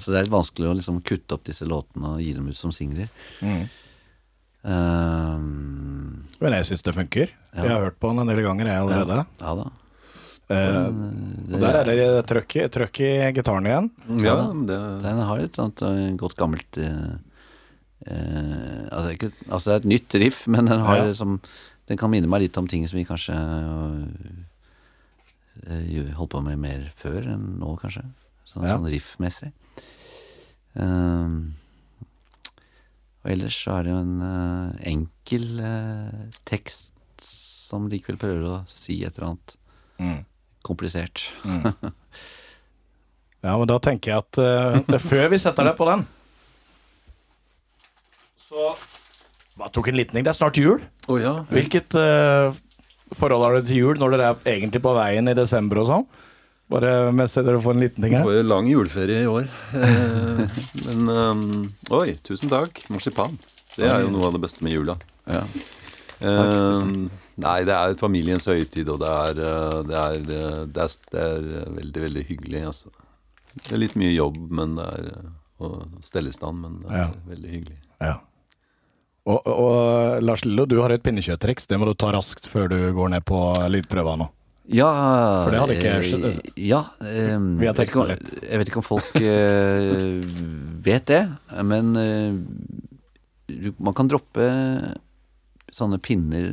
Så det er litt vanskelig å liksom kutte opp disse låtene og gi dem ut som singler. Mm. Um, Men jeg syns det funker. Jeg har hørt på den en del ganger, jeg allerede. ja da. Eh, og der er det trøkk i, trøkk i gitaren igjen. Ja, da. det Den har et sånt eh, godt gammelt uh, uh, altså, ikke, altså det er et nytt riff, men den har Ja. liksom Den kan minne meg litt om ting som vi kanskje uh, holdt på med mer før enn nå, kanskje. Sånn, Ja. sånn riffmessig. Um, og ellers så er det jo en uh, enkel uh, tekst som likevel prøver å si et eller annet Mm. komplisert. Ja, men da tenker jeg at det er før vi setter deg på den Så Bare tok en liten ting. Det er snart jul. Oh, ja. Hvilket uh, forhold har dere til jul når dere er egentlig på veien i desember og sånn? Bare mens dere får en liten ting her. Får jo lang juleferie i år. Eh, men um, Oi, tusen takk. Marsipan. Det er jo noe av det beste med jula. Ja. Ehm, nei, det er familiens høytid, og det er, eh, det er, eh, det er, det er eh, veldig, veldig hyggelig. Altså. Det er litt mye jobb men det er, eh, og stelle i stand, men det er Ja. veldig hyggelig. Ja. Og, og Lars Lillo, du har et pinnekjøttriks. Det må du ta raskt før du går ned på lydprøva nå. Ja For det hadde ikke eh. Ja. Um, Vi har teksta litt. Jeg vet ikke om folk uh, vet det, men uh, man kan droppe sånne pinner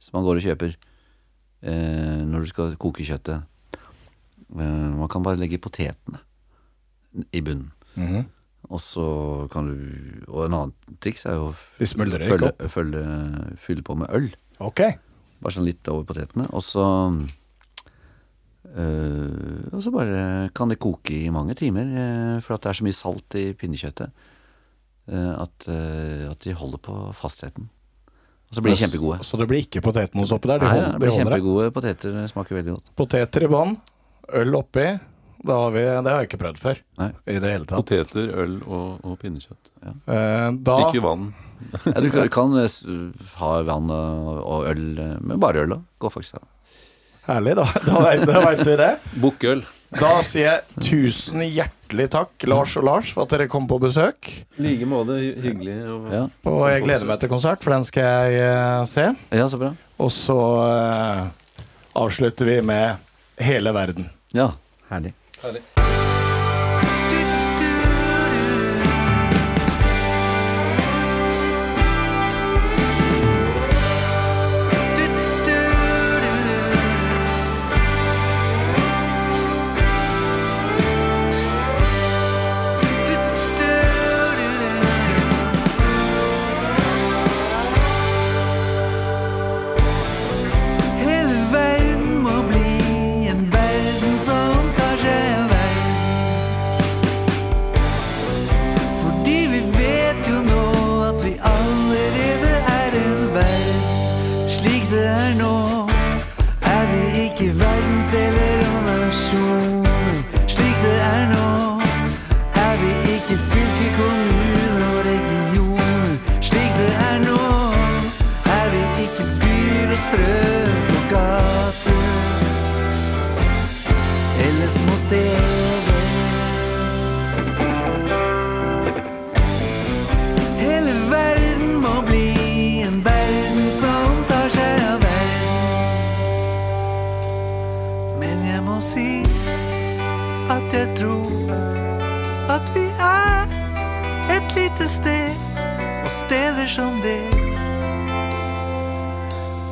som man går og kjøper uh, når du skal koke kjøttet. Man kan bare legge potetene i bunnen. Mhm. Og så kan du Og en annen triks er jo å fylle på med øl. Ok. Bare sånn litt over potetene. Og så øh, Og så bare kan det koke i mange timer, øh, for at det er så mye salt i pinnekjøttet øh, at, at de holder på fastheten. Og så blir de kjempegode. Så det blir ikke potetmos oppi der? De Nei, det blir de kjempegode poteter. Smaker veldig godt. Poteter i vann, øl oppi. Da har vi, det har jeg ikke prøvd før. Nei. I det hele tatt. Poteter, øl og, og pinnekjøtt. Eh, da Ikke vann. Ja, du kan, kan øh, ha vann og, og øl, øh, men bare øl, da. Går faktisk an. Herlig, da, da vet- veit vi det. Bukkøl. Da sier jeg tusen hjertelig takk, Lars og Lars, for at dere kom på besøk. I like måte. Hyggelig. Og, Ja. Og jeg gleder meg til konsert, for den skal jeg eh, se. ja, så bra. Og så uh, avslutter vi med Hele verden. Ja, herlig. Hele som det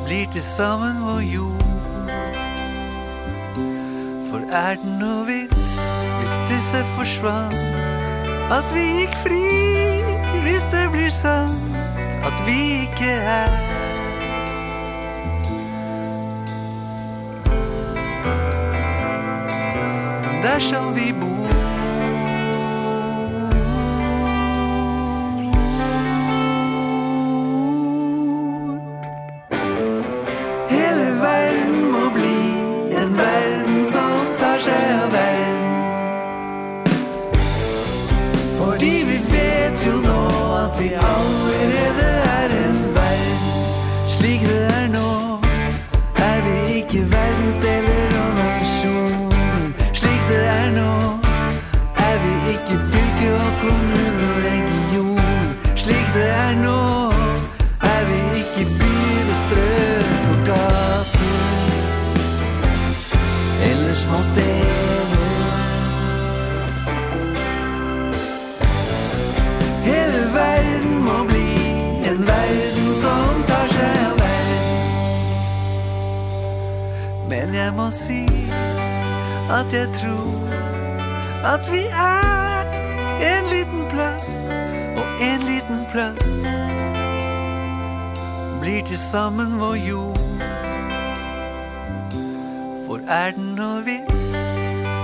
blir til sammen vår jord. For er det noe vits hvis disse forsvant? At vi gikk fri hvis det blir sant at vi ikke er. Dersom vi bor at jeg tror at vi er en liten plass, og en liten plass blir til sammen vår jord. For er den noe vits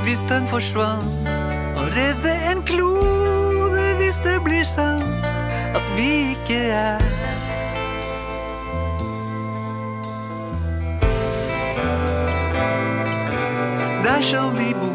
hvis den forsvant? Å redde en klode hvis det blir sant at vi ikke er Dersom vi bor